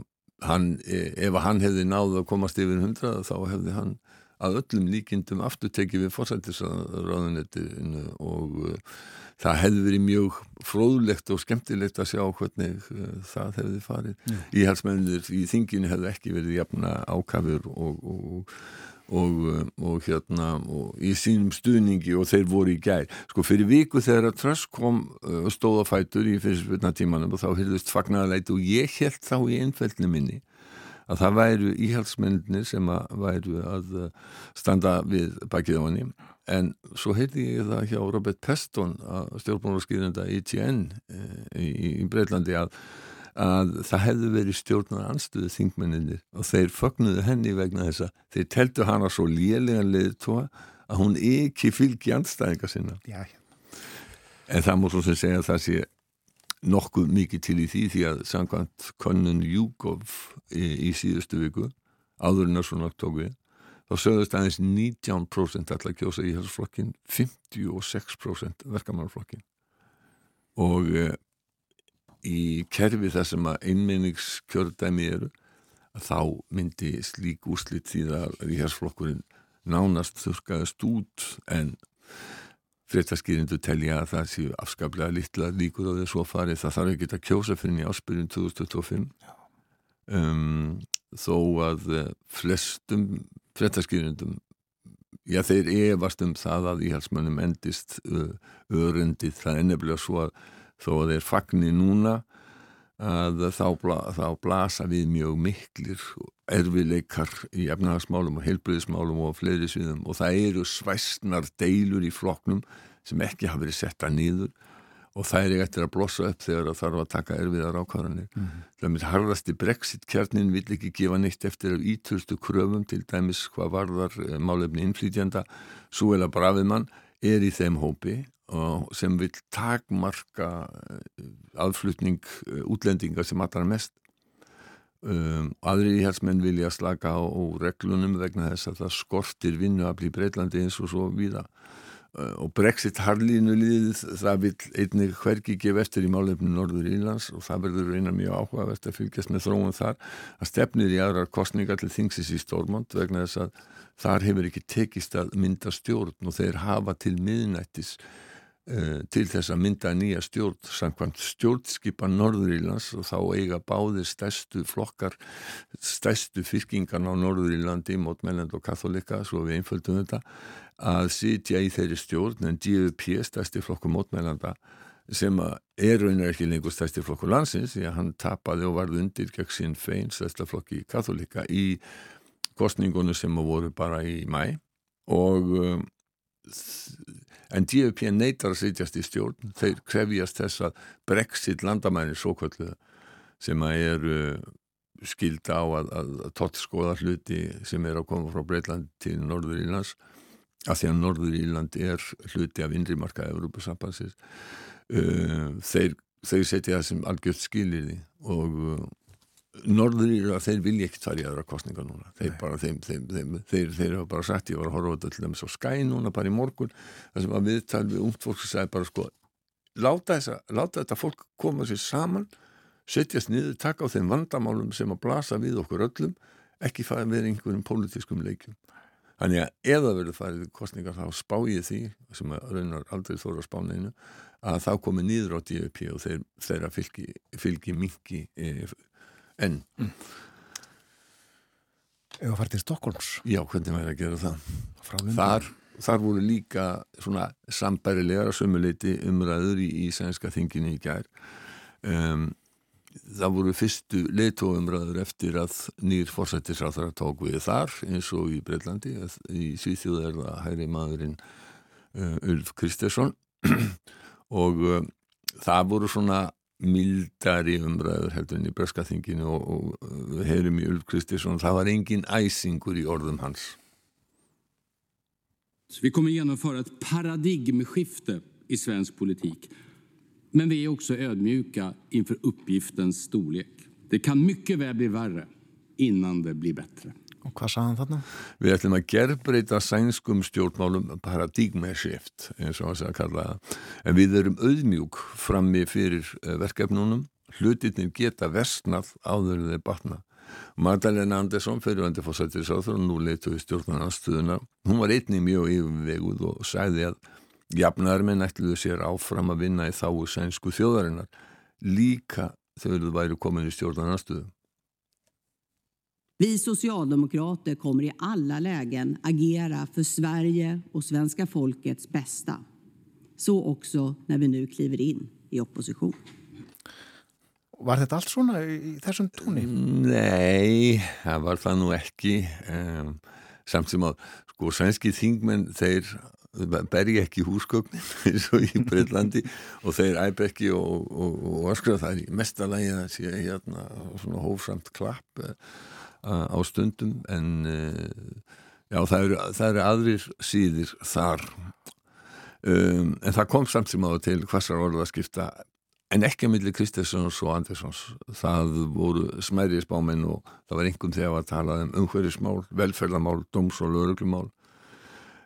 hann, e, ef hann hefði náðu að komast yfir 100 þá hefði hann að öllum líkindum aftur tekið við fórsættisraðunettinu og uh, það hefði verið mjög fróðlegt og skemmtilegt að sjá hvernig uh, það hefði farið. Íhalsmennir í þinginu hefði ekki verið jafna ákafur og, og, og, uh, og hérna og í sínum stuðningi og þeir voru í gær. Sko fyrir viku þegar að Trösk kom uh, stóð á fætur í fyrirspilna tímanum og þá hyrðust fagnarleiti og ég held þá í einfældni minni að það væru íhaldsmennir sem að væru að uh, standa við bakið á henni en svo heiti ég það hjá Robert Peston stjórnbónarskýrenda ITN í, í Breitlandi að, að það hefði verið stjórnar anstuðu þingmenninir og þeir fögnuðu henni vegna þess að þeir teltu hana svo lélega leiðtóa að hún ekki fylgi andstæðinga sinna. Já, en það svo sem segja að það sé nokkuð mikið til í því því að samkvæmt konun Júkov í, í síðustu viku áður en að svona tók við þá sögðust aðeins 19% allar kjósa í hersflokkin 56% verkamannflokkin og í kerfi þar sem að einmenningskjördæmi eru þá myndi slík úslit því að í hersflokkurinn nánast þurkaðast út en fréttaskýrindu telja að það séu afskaplega litla líkur á þessu að fari. Það þarf ekki að kjósa fyrir í áspyrjun 2025 um, þó að eh, flestum fréttaskýrindum já þeir efast um það að íhalsmönnum endist uh, örundið það er nefnilega svo að þó að þeir fagni núna að þá, bla, þá blasa við mjög miklir erfileikar í efnahagsmálum og heilbriðismálum og fleiri sviðum og það eru svæstnar deilur í floknum sem ekki hafa verið setta nýður og það er eftir að blossa upp þegar það þarf að taka erfiðar ákvarðanir. Mm -hmm. Það með harðasti brexit-kjarnin vill ekki gefa neitt eftir af ítöðstu kröfum til dæmis hvað varðar eh, málefni innflýtjanda. Súela Bravimann er í þeim hópi sem vil takmarka aðflutning útlendinga sem allra mest. Um, aðri íhersmenn vilja slaka á, á reglunum vegna þess að það skortir vinnuafli í Breitlandi eins og svo víða. Uh, og Brexit harlínu liðið það vil einnig hverki gefa eftir í málefni Norður Írlands og það verður reyna mjög áhugavert að fylgjast með þróun þar. Að stefnir í aðrar kostningar til þingsis í Stórmond vegna þess að þar hefur ekki tekist að mynda stjórn og þeir hafa til miðnættis til þess að mynda nýja stjórn samkvæmt stjórnskipa Norðurílands og þá eiga báðir stærstu flokkar stærstu fyrkingan á Norðurílandi mótmælend og katholika, svo við einföldum þetta að sitja í þeirri stjórn en DUP, stærsti flokku mótmælanda sem er raunar ekki lengur stærsti flokku landsins því að hann tapaði og varði undir gegn sín fein stærsta flokki katholika í kostningunum sem voru bara í mæ og um, en DFP neytar að sitjast í stjórn. Þeir krefjast þess að Brexit landamæri svo kvöldu sem að er uh, skilda á að, að, tóttskoða hluti sem er að koma frá Breitland til Norður Írlands að því að Norður Írland er hluti af innrimarka Európa-sambansins uh, þeir, þeir setja það sem algjört skilir og uh, Norður Íra, þeir vilja ekkert fara í aðra kostninga núna. Þeir, bara, þeim, þeim, þeim, þeir, þeir hafa bara sagt, ég var að horfa til dæmis á skæ núna bara í morgun, það sem að viðtal við ungt fólk sem sagði bara sko láta, þessa, láta þetta fólk koma sér saman setjast niður, taka á þeim vandamálum sem að blasa við okkur öllum ekki fara með einhverjum pólitískum leikum þannig að það verður farið kostningar þá spá ég því sem að raunar aldrei þóra spáneinu að þá komi nýður á DVP og þeir, þeirra fylgi, fylgi mingi e, enn mm. Eða farið til Stokkólms Já, hvernig væri að gera það? Þar, þar voru líka svona sambærilegar að sömuleiti umræður í, í sænska þinginu í gær. Um, það voru fyrstu leitóumræður eftir að nýr fórsættisráþara tók við þar eins og í Breitlandi í Svíþjóð er það hægri maðurinn uh, Ulf Kristesson og uh, það voru svona mildari umræður heldur enn í breskaþinginu og, og heyrum í Ulf Kristiðsson það var engin æsingur í orðum hans Vi kommer genomföra ett paradigmskifte i svensk politik. Men vi är också ödmjuka inför uppgiftens storlek. Det kan mycket väl bli värre innan det blir bättre. Og hvað sagði hann þarna? Við ætlum að gerbreyta sænskum stjórnmálum paradigmeshift, eins og þess að kalla það. En við erum auðmjúk frammi fyrir verkefnunum. Hlutinir geta versnað áður þeir batna. Magdalena Andersson fyrirvændi fórsættir sáþur og nú leitu við stjórnarnarstöðuna hún var einnig mjög yfirveguð og sagði að jafnarmenn ætluðu sér áfram að vinna í þáu sænsku þjóðarinnar líka þegar þau væri komin í stjórnarnarstöðu Vi socialdemokrater kommer i alla lägen agera för Sverige och svenska folkets bästa. Så också när vi nu kliver in i opposition. Var þetta allt svona í, þessum tóni? Nei, það var það nú ekki um, samt sem að sko sænski þingmenn þeir berja ekki húsgögnin eins og í Breitlandi og þeir æp ekki og, og, og öskra það er í mestalagi að sé hérna svona hófsamt klapp uh, á stundum en uh, já það eru, það eru aðrir síðir þar. Um, en það kom samt sem áður til hvassar orða að skipta en ekki að milli Kristessons og Andersons það voru smæri spáminn og það var einhvern þegar að tala um umhverjismál, velferðamál, dóms og lögreglumál.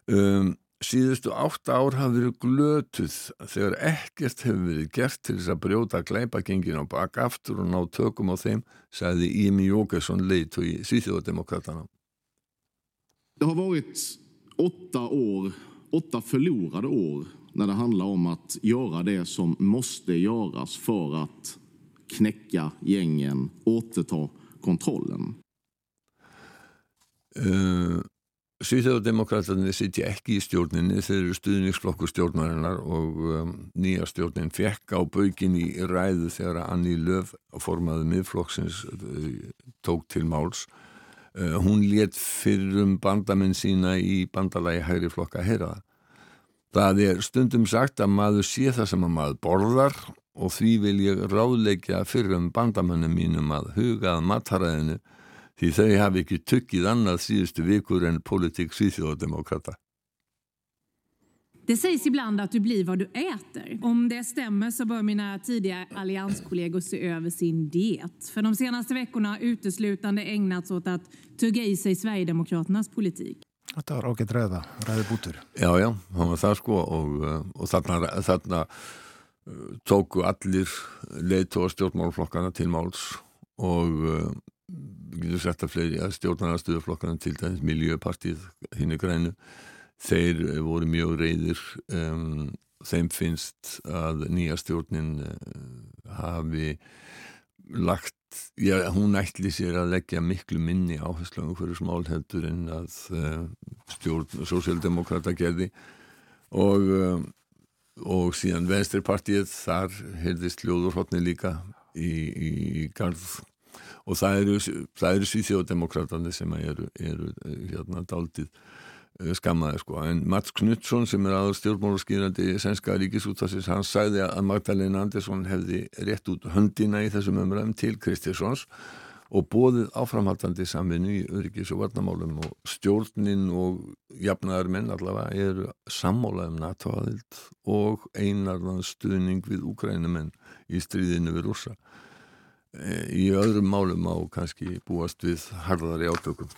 Um, síðustu átt ár hafi verið glötuð þegar ekkert hefur verið gert til þess að brjóta glæpagengin og baka aftur og ná tökum á þeim sagði Ími Jókesson leit og í Svíþjóðademokratana Det har varit åtta år, åtta förlorade år när det handlar om att göra det som måste göras för att knäcka gängen, återta kontrollen. Uh, Svíþjóðdemokraterni sitja ekki í stjórninni þeir eru stuðningsflokkur stjórnarinnar og um, nýja stjórnin fekk á baugin í ræðu þegar Anni Löf formaði miðflokksins uh, tók til máls. Uh, hún let fyrir um bandamenn sína í bandalagi hægri flokka að heyra það. Er stundum sagt að maður sé það sem að maður borðar og því vil ég ráðleikja fyrir um bandamönnum mínum að hugað mataræðinu því þau hafi ekki tukkið annað síðustu vikur en politik svíþjóðdemokrata. Det sägs ibland att du blir vad du äter. Om det stämmer så bör mina tidigare allianskollegor se över sin diet. För de senaste veckorna har uteslutande ägnats åt att tugga i sig Sverigedemokraternas politik. Þetta var ágætt ræða, ræði bútur. Já, já, það var það sko og, og þarna, þarna tóku allir leitu og stjórnmálflokkana til máls og getur sett að fleiri að stjórnarnastuðuflokkana til dæmis Miljöpartið hinnu grænu þeir voru mjög reyðir um, þeim finnst að nýja stjórnin uh, hafi lagt já, hún ætli sér að leggja miklu minni áherslu um hverju smál heldur en að uh, stjórn sósíaldemokrata gerði. Og uh, og síðan venstripartið þar heyrðist hljóðurhóttni líka í, í, í garð og það eru, eru svíþjóðdemokratandi sem eru, eru hérna daldið skammaði sko. En Mats Knutsson sem er aður stjórnmólaskýrandi í Sænska ríkisúttasins hann sagði að Magdalena Andersson hefði rétt út höndina í þessum umræðum til Kristjánsons og bóðið áframhaldandi samvinni í öryggis og varnamálum og stjórnin og jafnaðar menn allavega eru sammálað um NATO-aðild og einarðan stuðning við úkrænumenn í stríðinu við rúsa í öðrum málum á kannski búast við harðari átökum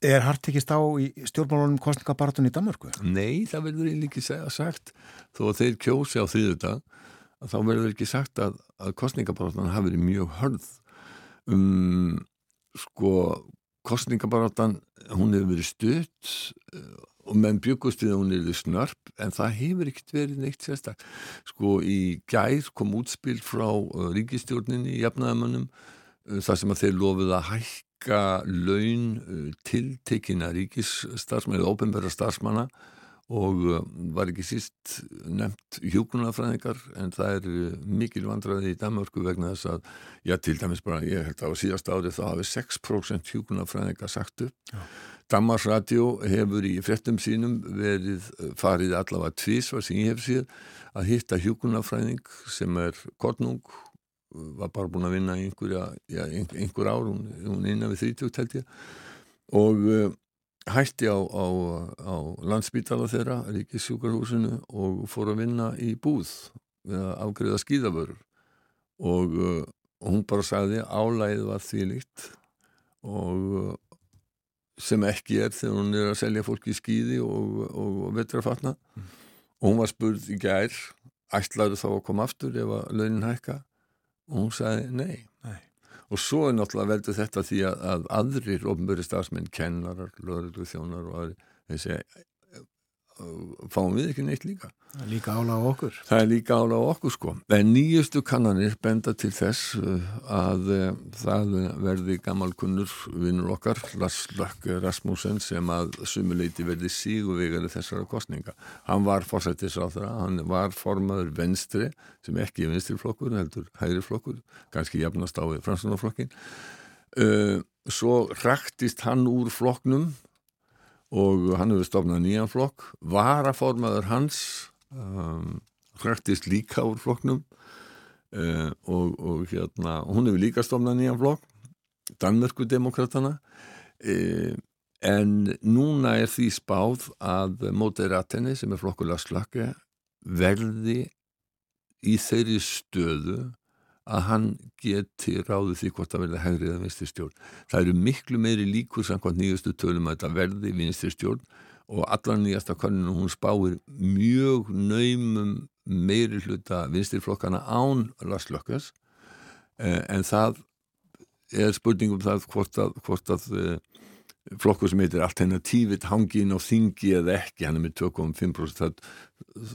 Er hart ekki stá í stjórnmálunum kostningabaratun í Danmörku? Nei, það verður ekki segja sagt. Þó að þeir kjósi á þriðuta þá verður ekki sagt að, að kostningabaratun hafi verið mjög hörð. Um, sko kostningabaratan hún hefur verið stutt og menn byggust við að hún er snörp en það hefur ekkert verið neitt sérstak sko í gær kom útspil frá uh, ríkistjórninni í jafnaðamönnum uh, þar sem að þeir lofið að hækka laun uh, tiltekina ríkisstarfsmann eða ópenbæra starfsmanna og var ekki síst nefnt hjókunarfræðingar en það er mikil vandraði í Danmarku vegna þess að, já til dæmis bara ég held að á síðast árið þá hafi 6% hjókunarfræðingar sagt upp já. Danmarks Radio hefur í frettum sínum verið farið allavega tvísvar sem ég hef síð að hitta hjókunarfræðing sem er kornung var bara búin að vinna einhverja, já, einhver ár hún, hún innan við 30 held ég og uh, hætti á, á, á landsbítala þeirra, ríkissjúkarhúsinu og fór að vinna í búð við að afgriða skýðavörur og, uh, hún bara sagði álæðið var því líkt og sem ekki er þegar hún er að selja fólki í skýði og, og, og vetrafatna mm. og hún var spurð í gær ætlaðu þá að koma aftur ef að launin hækka og hún sagði nei. nei og svo er náttúrulega veldur þetta því að, að aðrir ofnböri stafsmenn, kennarar, lögreglu þjónar og aðri, þeir segja fáum við ekki neitt líka. Það er líka ála á okkur. Það er líka ála á okkur sko. En nýjustu kannanir benda til þess uh, að uh, það verði gammalkunnur vinnur okkar Laslökk Rasmussen sem að sumuleiti verði síguvegari þessara kostninga hann var fórsættisráþra hann var formaður venstri sem ekki er venstriflokkur heldur hægriflokkur kannski jafnast á fransunarflokkin uh, svo ræktist hann úr flokknum og hann hefur stofnað nýjan flokk. Varaformaður hans um, hrættist líka úr flokknum. Uh, og, og hérna hún hefur líka stofnað nýjan flokk Danmörku demokratana uh, en núna er því spáð að Moderatenni sem er flokkulega slakka verði í þeirri stöðu að hann geti ráðið því hvort það verði hægrið að vinstri stjórn. Það eru miklu meiri líkur samkvæmt nýjastu tölum að þetta verði vinstri stjórn og allar nýjasta koninu hún spáir mjög naumum meiri hluta vinstri flokkana án laslökkas en það er spurningum það hvort að, hvort að flokkur sem heitir alternatífit hangin á þingi eða ekki, hann er með 2,5%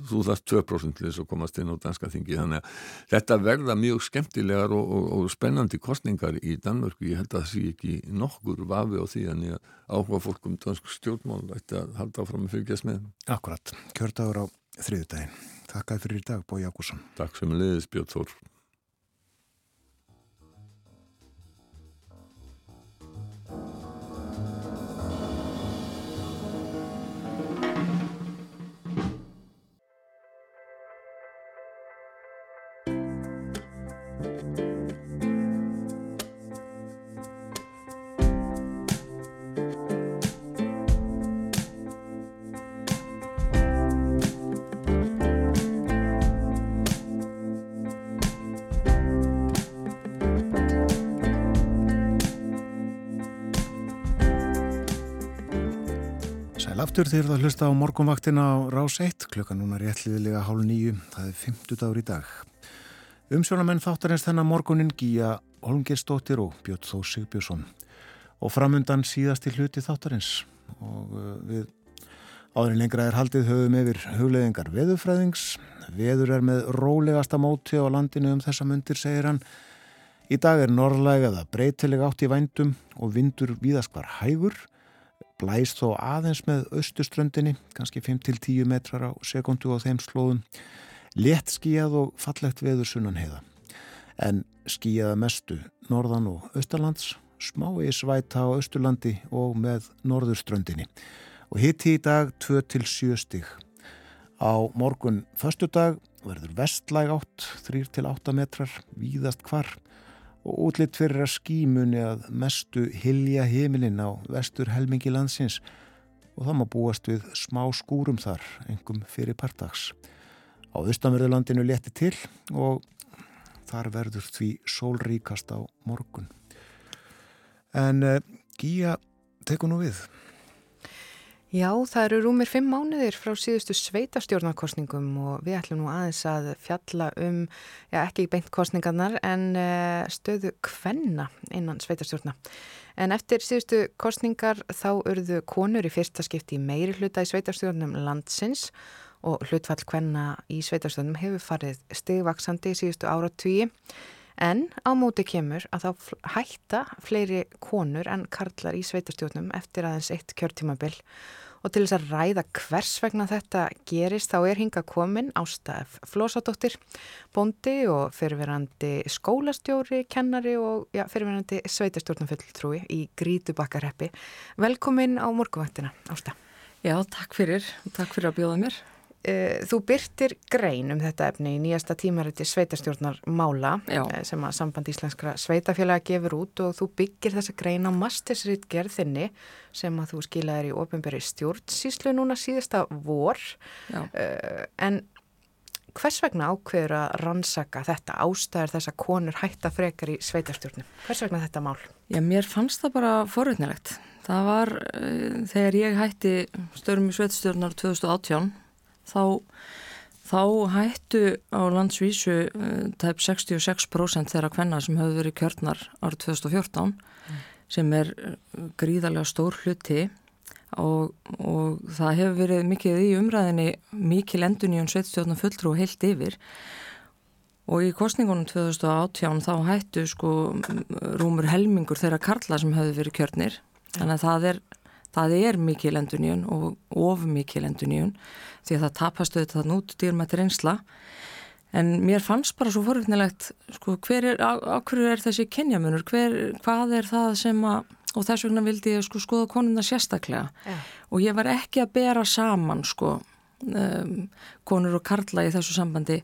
þú þarfst 2% til þess að komast inn á danska þingi, þannig að þetta verða mjög skemmtilegar og, og, og spennandi kostningar í Danmörku, ég held að það sé ekki nokkur vafi á því ég áhuga fólk um dansk stjórnmál ætti að halda áfram að fylgjast með. Akkurat, kjördagur á þriðudagin. Takk fyrir í dag, Bói Jákusson. Takk sem leiðis, Björn Þór. Aftur þegar það hlusta á morgunvaktina á Rás 1 klukkan núna réttliðilega hálf nýju það er 50 dagur í dag. Umsjónamenn þáttarins þennan morgunin Gíja Holmgerstóttir og Björn Þó Sigbjörnsson og framundan síðast í hluti þáttarins. Og uh, við áðurinn lengra er haldið höfum yfir hugleðingar veðufræðings veður er með rólegasta móti á landinu um þessa myndir segir hann. Í dag er norrlæg eða breytileg átt í vændum og vindur víðaskvar hægur blæst þó aðeins með austuströndinni, kannski 5-10 metrar á sekundu á þeim slóðum, létt skíjað og fallegt veður sunnan heiða. En skíjaða mestu norðan og austalands, smá í svæta á austurlandi og með norðurströndinni. Og hitti í dag 2-7 stig. Á morgun förstu dag verður vestlæg átt, 3-8 metrar, víðast hvar og útlitt fyrir að skímunni að mestu hilja heimilinn á vestur helmingi landsins og það má búast við smá skúrum þar, engum fyrir partags. Á austanverðurlandinu leti til og þar verður því sólríkast á morgun. En uh, Gíja tekur nú við. Já, það eru rúmir fimm mánuðir frá síðustu sveitastjórnarkostningum og við ætlum nú aðeins að fjalla um, já ekki beint kostningarnar en uh, stöðu kvenna innan sveitastjórna. En eftir síðustu kostningar þá urðu konur í fyrsta skipti meiri hluta í sveitastjórnum landsins og hlutfall kvenna í sveitastjórnum hefur farið stigvaksandi í síðustu áratvíi. En á móti kemur að þá hætta fleiri konur en karlar í sveitastjórnum eftir aðeins eitt kjörtímabill og til þess að ræða hvers vegna þetta gerist þá er hinga komin ástaf Flósadóttir, bondi og fyrirverandi skólastjóri, kennari og ja, fyrirverandi sveitastjórnumfulltrúi í Grítubakkarheppi. Velkomin á morguvaktina, Ásta. Já, takk fyrir. Takk fyrir að bjóða mér. Þú byrtir grein um þetta efni í nýjasta tímariti sveitarstjórnar Mála Já. sem að samband íslenskra sveitafélaga gefur út og þú byggir þessa grein á mastersrýtt gerðinni sem að þú skilaðir í ofinberi stjórnsíslu núna síðasta vor uh, en hvers vegna ákveður að rannsaka þetta ástæður þess að konur hætta frekar í sveitarstjórnum? Hvers vegna þetta mál? Já, mér fannst það bara forutnilegt. Það var þegar ég hætti störum í sveitarstjórnar 2018 þá þá hættu á landsvísu uh, tæp 66% þeirra kvenna sem hefur verið kjörnar árið 2014 sem er uh, gríðarlega stór hluti. Og, og það hefur verið mikið í umræðinni mikið lendun í um sveitstjórnum fulltrú og heilt yfir og í kostningunum 2018 þá hættu sko rúmur helmingur þeirra karla sem hefur verið kjörnir. Þannig að það er, það er mikið lenduníun og of mikið lenduníun því að það tapastu þetta þann út dýrmættir einsla en mér fannst bara svo forvittnilegt sko hver er, á, hverju er þessi kenjamunur, hver, hvað er það sem að og þess vegna vildi ég sko skoða konuna sérstaklega. Já. og ég var ekki að bera saman sko um, konur og karla í þessu sambandi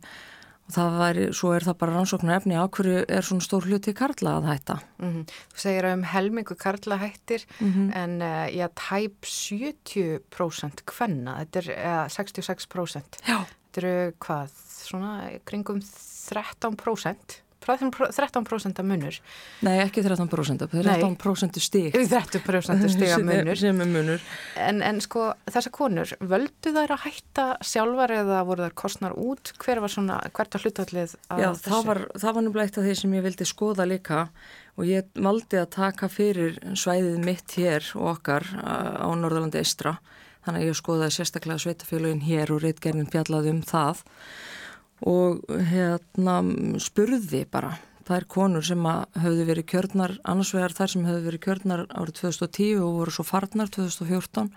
það væri, svo er það bara rannsóknar efni á hverju er svona stór hluti karla að hætta. Mm Þú segir að um helmingu karla hættir Mhm. en uh, já, tæp 70% kvenna, þetta er uh, 66%. Já. Þetta eru hvað, svona kringum 13%, 13% af munur. Nei, ekki 13%, 13% stík. 13% stiga munur. Sem er munur. En, en sko þessar konur, völdu þær að hætta sjálfar eða voru þær kostnar út? Hver var svona, hvert var hlutallið að Já, þessu? það var, það var nefnilega eitt af því sem ég vildi skoða líka og ég valdi að taka fyrir svæðið mitt hér og okkar á Norðalandi Eistra. Þannig að ég skoðaði sérstaklega sveitafélagin hér og reitgernin fjallaði um það og hérna spurði bara þær konur sem höfðu verið kjörnar, annars vegar þær sem höfðu verið kjörnar árið 2010 og voru svo farnar 2014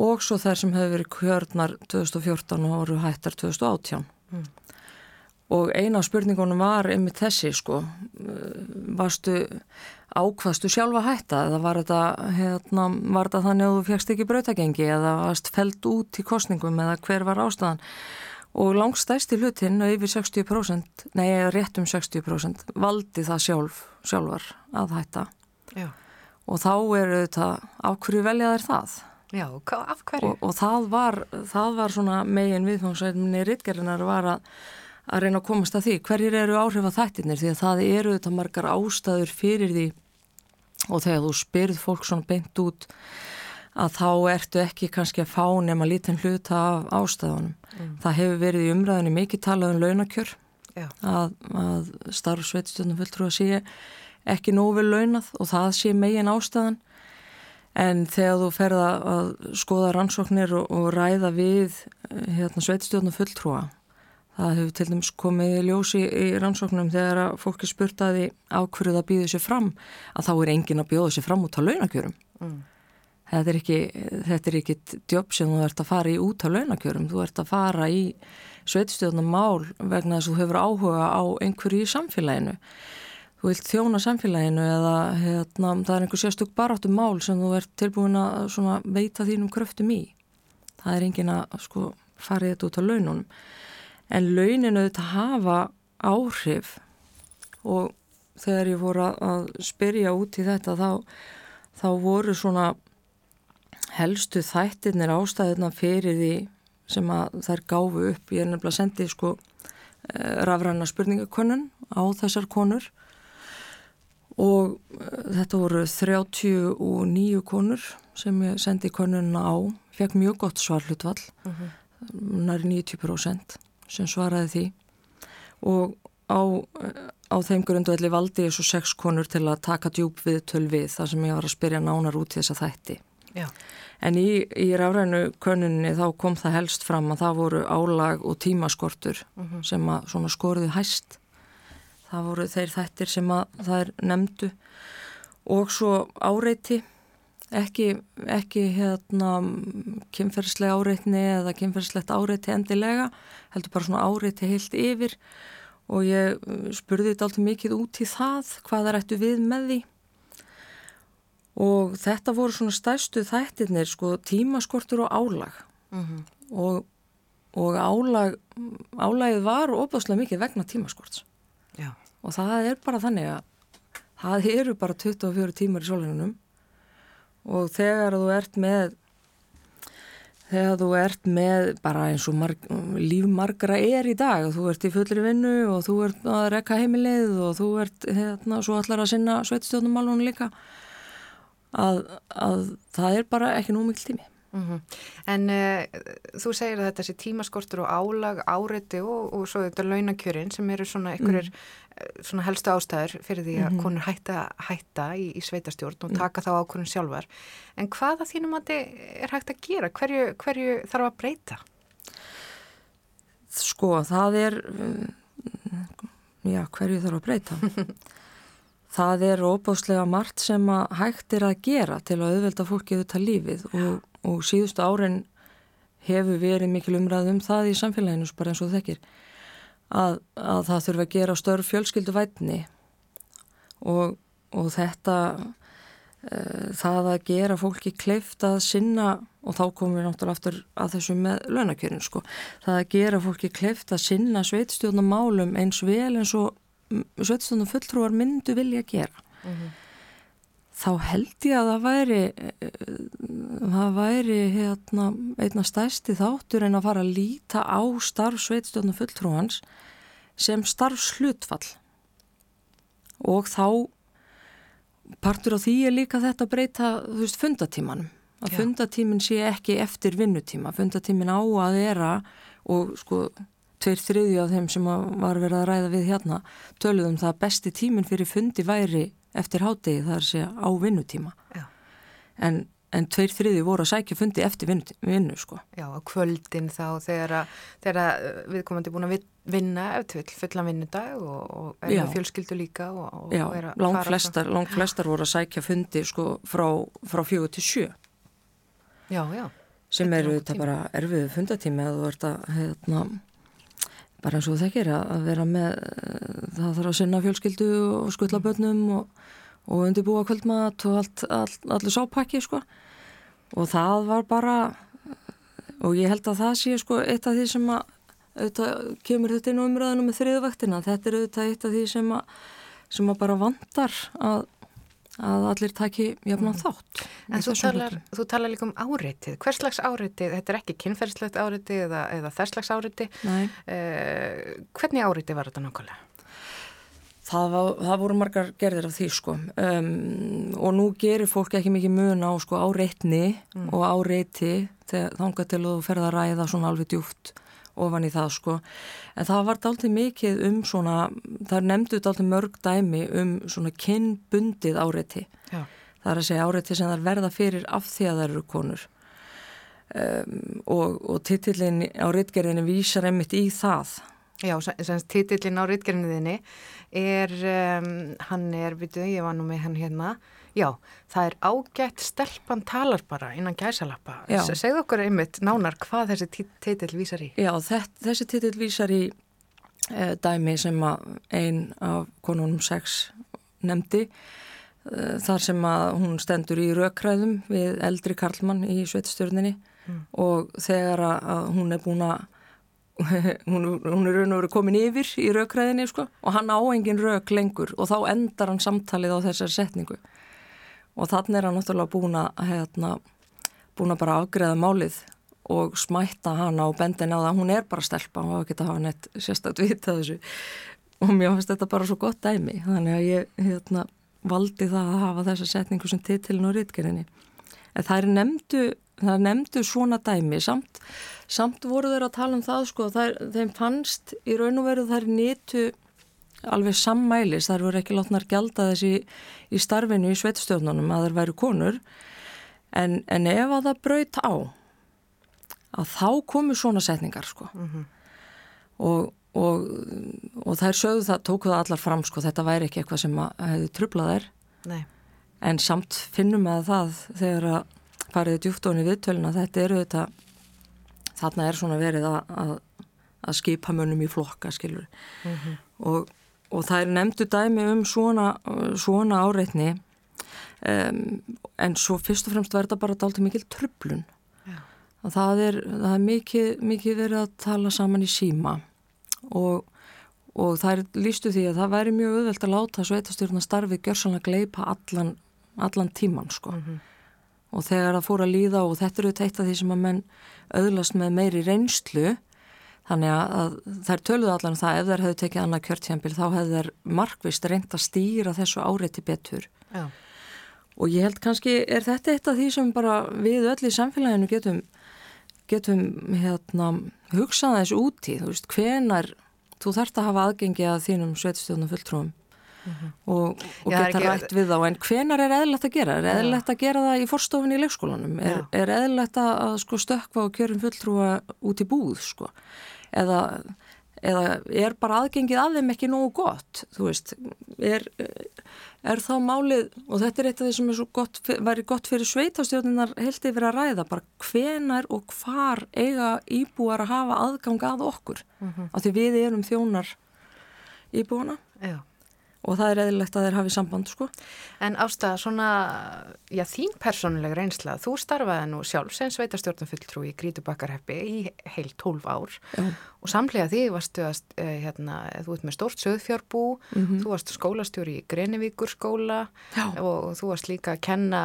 og svo þær sem höfðu verið kjörnar 2014 og voru hættar 2018. Mm. Og eina af spurningunum var einmitt þessi sko, varstu ákvaðstu sjálfa hætta eða var þetta, hérna, var þetta þannig að þú fegst ekki brautagengi eða varst feld út í kostningum eða hver var ástæðan og langstæsti hlutin yfir 60%, nei rétt um 60% valdi það sjálf, sjálfar að hætta Já. og þá eru þetta, af hverju velja þær það? Já, af hverju? Og, og það var, það var svona megin viðfóngsveitinni rittgerðinar var að, að reyna að komast að því hverjir eru áhrif að þættirnir því að það eru þetta margar ástæður fyrir því og þegar þú spyrð fólk svona beint út að þá ertu ekki kannski að fá nema lítinn hluta af ástæðunum. Mm. Það hefur verið í umræðinu mikið talað um launakjör Já. að, að starfsveitstjórnum fulltrú að sé ekki vel launað og það sé megin ástæðan en þegar þú ferða að skoða rannsóknir og, og ræða við eh, hérna, sveitstjórnum fulltrúa það hefur til dæmis komið ljósi í rannsóknum þegar að fólki spurtaði á hverju það býður sér fram að þá er engin að bjóða sér fram út á launakjörum Mm. Þetta er ekki þetta er ekki jobb sem þú ert að fara í út á launakjörum, þú ert að fara í sveitstjórnum mál vegna þess að þú hefur áhuga á einhverju í samfélaginu. Þú vilt þjóna samfélaginu eða hérna, það er einhver sérstök baráttum mál sem þú ert tilbúin að veita þínum kröftum í. Það er engin að sko farið þetta út á laununum. En launinu þetta hafa áhrif. Og þegar ég voru að spyrja út í þetta þá, þá voru svona helstu þættirnir ástæðuna fyrir því sem að þær gáfu upp ég er nefnilega að sendi sko rafræna spurningakönnun á þessar konur. Og eh, þetta voru 39 konur sem ég sendi könnunna á fekk mjög gott svarlutvall Mhm. næri 90% sem svaraði því. Og á, á þeim grundvelli valdi ég svo sex konur til að taka djúb við töl við þar sem ég var að spyrja nánar út þessa þætti Já. En í, í rafrænu könninni þá kom það helst fram að það voru álag og tímaskortur Mhm. sem að svona skorðið hæst. Það voru þeir þættir sem að það er nefndu og svo áreiti, ekki, ekki hérna kynferðslega áreitni eða kynferðslegt áreiti endilega, heldur bara svona áreiti heilt yfir og ég uh, spurði þetta alltaf mikið út í það, hvað er ættu við með því og þetta voru svona stærstu þættirnir sko tímaskortur og álag Mhm. og, og álag álagið var óbáslega mikið vegna tímaskorts Já. og það er bara þannig að það eru bara 24 tímar í sólinunum og þegar þú ert með þegar þú ert með bara eins og marg, líf margra er í dag og þú ert í fullri vinnu og þú ert að rekka heimilið og þú ert hérna svo allar að sinna sveitstjóðnumálunum líka að, að það er bara ekki nú mikil tími Mm En uh, þú segir að þetta sé tímaskortur og álag, áreiti og, og svo þetta launakjörin sem eru svona einhverjir mm. svona helstu ástæður fyrir því að mm -hmm. konur hætta, hætta í, í sveitastjórn og taka mm. þá ákvörðun sjálfar. En hvað að þínum að þetta er hægt að gera? Hverju, hverju þarf að breyta? Sko, það er, já, hverju þarf að breyta? það er óbáslega margt sem að hægt er að gera til að auðvelda fólkið þetta lífið og og síðustu árin hefur verið mikil umræð um það í samfélaginu bara eins og þekkir að, að það þurfa að gera störf fjölskyldu vætni og, og þetta e, það að gera fólki kleift að sinna og þá komum við náttúrulega aftur að þessu með launakjörn sko, það að gera fólki kleift að sinna sveitstjóðnumálum eins vel eins og sveitstjóðnum fulltrúar myndu vilja gera. Mm -hmm þá held ég að það væri það væri hérna einna stæsti þáttur en að fara að líta á starfsveitstjóðnum fulltrúans sem starfslutfall og þá partur á því er líka þetta að breyta þú veist fundatímanum. Að Já. fundatímin sé ekki eftir vinnutíma. Fundatímin á að vera og sko tveir þriðju af þeim sem var verið að ræða við hérna töluðum það besti tímin fyrir fundi væri eftir hátegi það er að segja á vinnutíma. En, en tveir þriði voru að sækja fundi eftir vinnu, vinnu sko. Já, á kvöldin þá þegar, þegar viðkomandi búin að vinna eftir fullan vinnudag og, og er að fjölskyldu líka og, og Já, langt flestar, lang flestar voru að sækja fundi sko frá, frá fjögur til sjö. Já, já. Sem eru þetta bara erfiðu fundatími að þú ert að hérna bara eins og þekkir að vera með það þarf að sinna fjölskyldu og skutla börnum og, og undirbúa kvöldmat og allt, all, allir sápakki sko. Og það var bara og ég held að það sé sko eitt af því sem að auðvitað kemur þetta inn á umröðinu með þriðvaktina þetta er auðvitað eitt af því sem að sem að bara vandar að að allir taki jafnum mm. þátt. En þú talar, þú talar líka um áreitið. Hvers slags áreitið? Þetta er ekki kynferðslegt áreitið eða, eða þess slags áreitið. Uh, hvernig áreitið var þetta nákvæmlega? Það, var, það voru margar gerðir af því sko um, og nú gerir fólk ekki mikið mun á sko áreitni mm. og áreiti þegar þánga til að þú ferða að ræða svona alveg djúft ofan í það sko. En það var dálítið mikið um svona það nefnduð dálítið mörg dæmi um svona kinnbundið áreiti. Já. það er að segja áreiti sem þar verða fyrir af því að það eru konur. Um, og, og titillin á rittgerðinu vísar einmitt í það. Já, titillin á rittgerðinu er um, hann er, veitu, ég var nú með hann hérna Já, það er ágætt stelpann talar bara innan gæsalappa. Segð okkur einmitt nánar hvað þessi titill vísar í. Já, þessi titill vísar í e, dæmi sem einn af konunum sex nefndi e, þar sem að hún stendur í raukræðum við eldri Karlmann í sveitstjórninni mm. og þegar að hún er búin að hún, hún er raun og verið komin yfir í raukræðinni sko, og hann á engin rauk lengur og þá endar hann samtalið á þessari setningu og þannig er hann náttúrulega búin að hérna, búin að bara afgreða málið og smætta hana og bendin á það. Hún er bara stelpa og ekki að hafa neitt sérstaklega vita þessu. Og mér finnst þetta bara svo gott dæmi. Þannig að ég hérna, valdi það að hafa þessa setningu sem titilin og rítgerinni en það er nefndu, það er nefndu svona dæmi. Samt, samt voru þeir að tala um það sko, það er, þeim fannst í raun og veru þær nýtu alveg sammælis, þar voru ekki látnar gælda þessi í starfinu í sveitstjóðnunum að þær væri konur en, en ef að það braut á að þá komu svona setningar sko mm -hmm. og, og, og þær sögðu það, tóku það allar fram sko, þetta væri ekki eitthvað sem hefði trublað þær Nei. en samt finnum við að það þegar að fariði djúftóni viðtöluna þetta eru þetta þarna er svona verið að, að, að skipa mönnum í flokka skilur mm -hmm. og og það er nefndu dæmi um svona, svona áreitni um, en svo fyrst og fremst verða bara dálta mikil tröflun það er, það er mikið, mikið verið að tala saman í síma. Og, og það er lístu því að það væri mjög auðvelt að láta svo eitastjórna starfið gjörsanlega gleipa allan, allan tíman sko. Mm -hmm. og þegar það fór að líða og þetta eru eitt af því sem að menn auðlast með meiri reynslu Þannig að þær töluðu allan um það ef þær hefðu tekið annað kjörtjambil þá hefðu þær markvist reynd að stýra þessu áreiti betur. Já. og ég held kannski er þetta eitt af því sem bara við öll í samfélaginu getum getum hérna hugsað þessu úti, þú veist, hvenar þú þarfst að hafa aðgengi að þínum sveitstjóðnum fulltrúum mm -hmm. og, og Já, geta rætt við þá en hvenar er eðlilegt að gera? Er eðlilegt að gera það í forstofunni í leikskólanum? Er, er eðlilegt að, sko stökkva og kjörum fulltrúa út í búð sko? Eða, eða er bara aðgengið af þeim ekki nógu gott? Þú veist, er, er þá málið, og þetta er eitt af því sem gott, væri gott fyrir sveitastjórninar heilt yfir að ræða, bara hvenar og hvar eiga íbúar að hafa aðgang að okkur? Mhm. Af því við erum þjónar íbúana Já. Og það er eðlilegt að þeir hafi samband, sko. En ástæða svona, já þín persónuleg reynsla, þú starfaði nú sjálf sem sveitarstjórnum fulltrú í Grítubakkarheppi í heil 12 ár Já. Og samlega því varstu að, uh, hérna, þú ert með stórt söðfjárbú, Mhm. þú varst skólastjóri í Grenivíkur skóla Já. og þú varst líka að kenna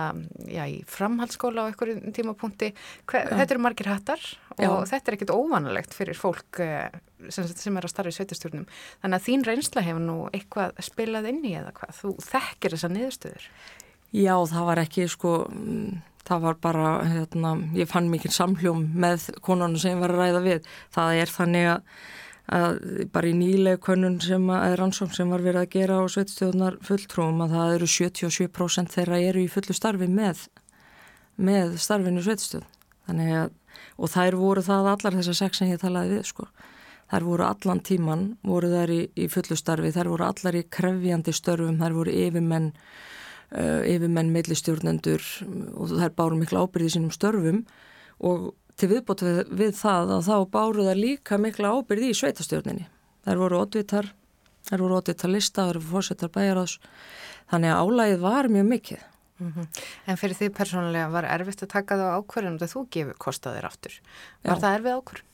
já, í framhaldsskóla á einhverjum tímapunkti. Hver, þetta eru margir hattar og Já. þetta er ekkit óvanalegt fyrir fólk uh, sem, sem er að starfa í sveitarstjórnum. Þannig að þín reynsla hefur nú eitthvað spilað inn í eða hvað? Þú þekkir þessa niðurstöður. Já, það var ekki, sko, mm, það var bara, hérna, ég fann mikið samhljóm með konunum sem ég var að ræða við. Það er þannig að, að bara í nýlega konun sem að, rannsókn sem var verið að gera á sveitstjóðnar fulltrúum að það eru 77% þeirra eru í fullu starfi með, með starfinu sveitstjóð. Þannig að, og þær voru það allar þessar sex sem ég talaði við, sko. Þær voru allan tíman, voru þær í, í fullu starfi, þær voru allar í krefjandi störfum, þær voru yfirmenn, yfirmenn meillistjórnendur og þær báru mikla ábyrði sínum störfum og til viðbót við, við það að þá báru þær líka mikla ábyrði í sveitastjórninni. Þær voru oddvitar, þær voru oddvitar lista, þær voru fórsetar bæjarás, þannig að álægið var mjög mikið. Mhm. En fyrir því persónulega var erfitt að taka það á ákvörðum þegar þú gefur kostaðir aftur. Var Já. það erfið ákvörðum?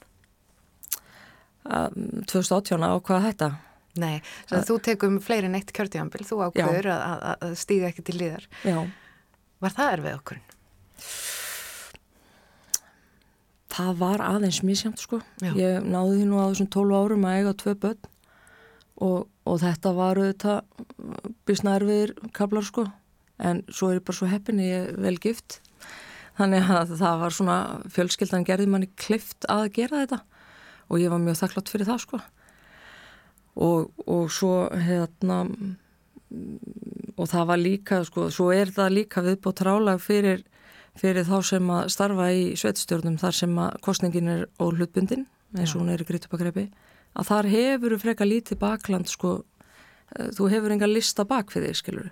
Um, 2018 á hvað þetta? Nei, að þú tekum fleiri en eitt kjörtíðanbíl, þú ákvörður að, að, að stíga ekki til liðar. Já. Var það erfið ákvörðun? Það var aðeins misjamt sko. Já. Ég náði því nú á þessum 12 árum að eiga tvö börn og, og þetta var auðvitað bísnærfiðir kablar sko. En svo er ég bara svo heppin, ég er vel gift. Þannig að það var svona, fjölskyldan gerði manni klift að gera þetta og ég var mjög þakklátt fyrir það sko. Og, og svo hérna, og það var líka sko, svo er það líka viðbótt rálag fyrir fyrir þá sem að starfa í sveitstjórnum þar sem að kostningin er óhlutbundin eins og hún er í Grytubakreipi að þar hefur freka lítið bakland sko, eh, þú hefur enga lista bak fyrir þig skilur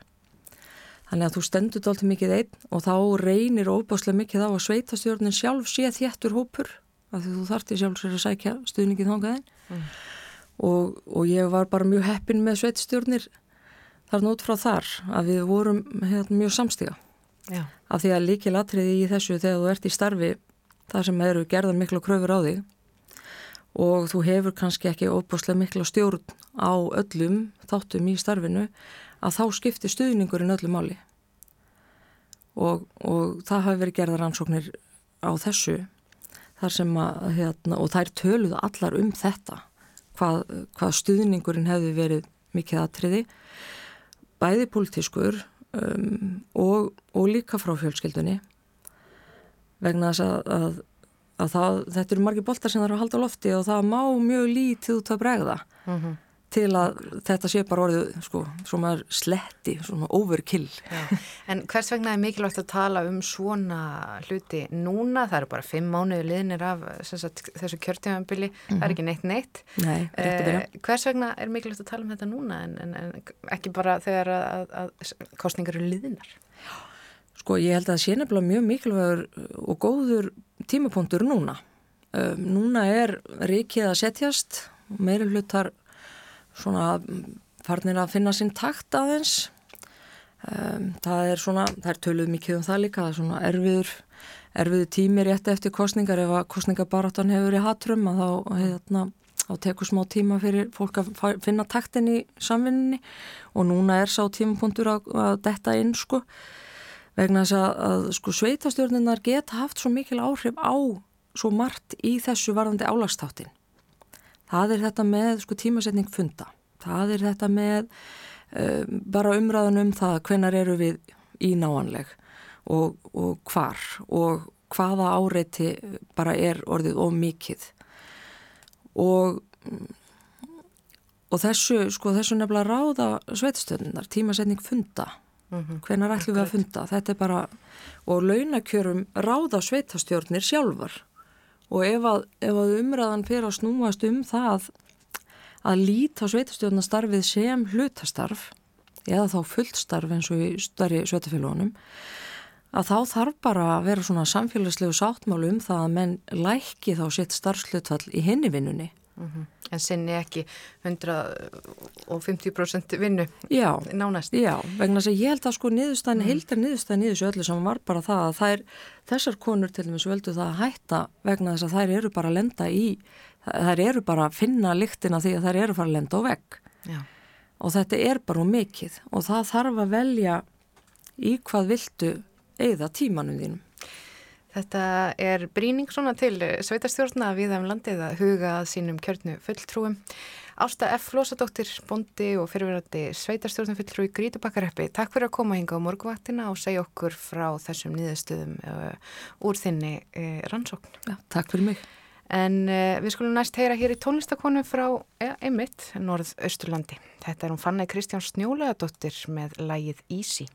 þannig að þú stendur dálta mikið einn og þá reynir óbáslega mikið á að sveitastjórnin sjálf sé þjættur hópur af því þú þartir sjálf sér að sækja stuðningið þángaðin Mm. Og, og ég var bara mjög heppin með sveitstjórnir þarna út frá þar að við vorum hérna, mjög samstíga. Já. af því að líkil atriði í þessu þegar þú ert í starfi þar sem eru gerðar miklu kröfur á þig og þú hefur kannski ekki óbúslega miklu stjórn á öllum þáttum í starfinu að þá skiptir stuðningurinn öllu máli. Og, og það hafi verið gerðar ansóknir á þessu þar sem að hérna, og þær töluðu allar um þetta hvað, hvað stuðningurinn hefði verið mikið atriði bæði politískur um, og, og líka frá fjölskyldunni vegna þess að, að, að það, þetta eru margir boltar sem það eru að halda lofti og það má mjög lítið út að bregða Mhm. Til að þetta sé bara orðið sko, svona sletti, svona overkill Já. En hvers vegna er mikilvægt að tala um svona hluti núna? Það eru bara fimm mánuði liðnir af sagt, þessu kjörtíðanbili, það er ekki neitt neitt. Nei. Eh, hvers vegna er mikilvægt að tala um þetta núna en, en, en ekki bara þegar að, að, að kostningar eru liðnar? Sko ég held að það sé nefnilega mjög mikilvægur og góður tímapunktur núna. Um, núna er ríkið að setjast, meiri hlutar svona farnir að finna sinn takt aðeins. Um, það er svona, það er töluð mikið um það líka, það er svona erfiður, erfiður tími rétt eftir kostningar ef að kostningabaráttan hefur í hatrum að þá, hérna, þá tekur smá tíma fyrir fólk að finna taktin í samvinninni og núna er sá tímapunktur að, að detta inn sko vegna þess að, að sko, sveitastjórninar geta haft svo mikil áhrif á svo margt í þessu varðandi álagstáttin. Það er þetta með sko, tímasetning funda. Það er þetta með um, bara umræðan um það hvenar eru við í náanleg og, og hvar og hvaða áreiti bara er orðið of mikið og og þessu, sko þessu nefnilega ráða sveitastöðunar, tímasetning funda Mhm. hvenar ætlum við að funda þetta er bara, og launakjörum ráða sveitastjórnir sjálfar og ef að, ef að umræðan fyrir að snúast um það að líta sveitastjórnastarfið sem hlutastarf eða þá fullstarf eins og í stærri sveitafélagunum að þá þarf bara að vera svona samfélagslegu sáttmálu um það að menn læki þá sitt starfslutfall í hinni vinnunni Mhm. En sinni ekki 150% vinnu Já, nánast. Já, vegna þess að ég held að sko niðurstæðin, Mm. heildar niðurstæðin í þessu öllu sem var bara það að þær, þessar konur til dæmis völdu það að hætta vegna þess að þær eru bara að lenda í, þær eru bara að finna lyktina því að þær eru að fara að lenda á vegg Já. og þetta er bara mikið og það þarf að velja í hvað viltu eigða tímanum þínum. Þetta er bríning svona til sveitastjórna við um landið að huga að sínum kjörnu fulltrúum. Ásta F. Flósadóttir, bondi og fyrirverandi sveitastjórnum fulltrúi Grítubakkareppi. Takk fyrir að koma hinga á morguvaktina og segja okkur frá þessum nýðustuðum uh, úr þinni uh, rannsókn. Já, takk fyrir mig. En uh, við skulum næst heyra hér í tónlistakonu frá ja, einmitt Norð-Östurlandi. Þetta er hún Fanna Kristján Snjólaðadóttir með lægið Easy.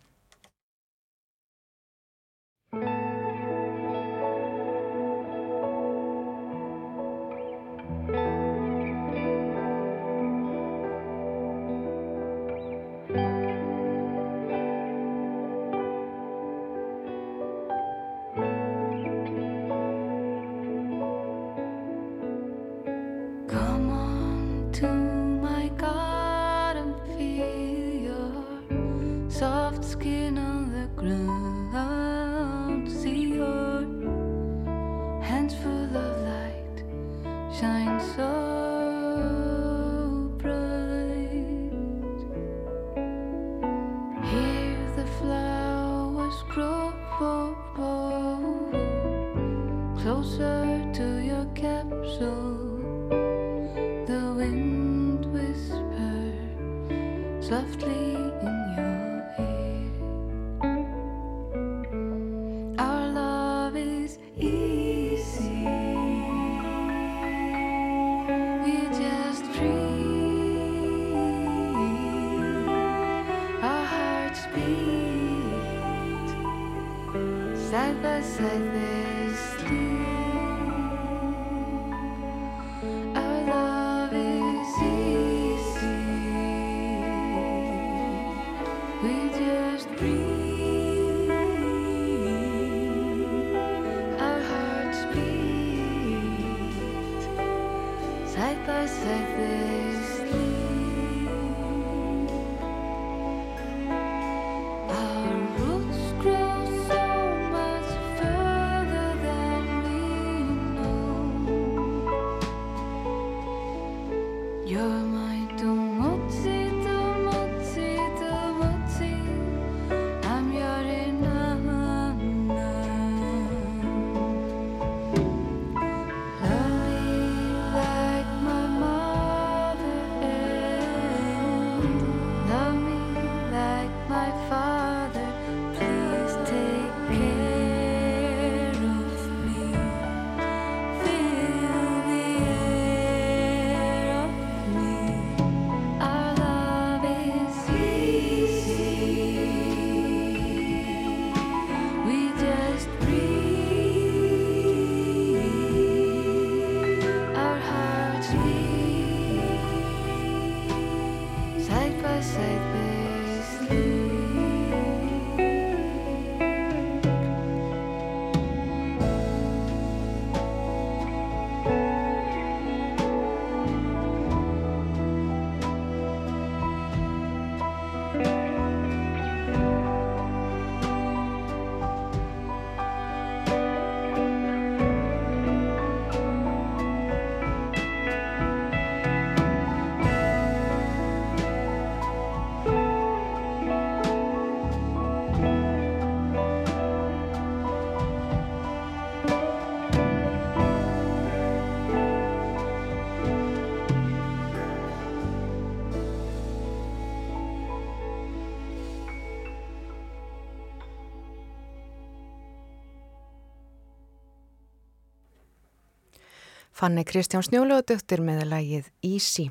Fanni Kristján Snjólögudöktir með lægið Easy.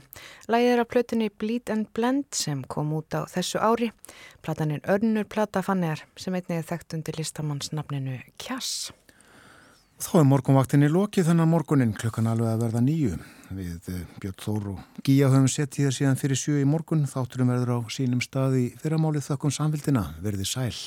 Lægið er af plötunni Bleed and Blend sem kom út á þessu ári. Platan er önnur plata Fanniar sem einnig er þekkt undir listamannsnafninu Kjass. Þá er morgunvaktinni lokið þennan morgunin klukkan alveg að verða nýju. Við eh, Björn Þór og Gíja höfum sett í þér síðan fyrir sjö í morgun. Þátturum verður á sínum staði fyrramáli þökkum samfélgina. Verði sæl.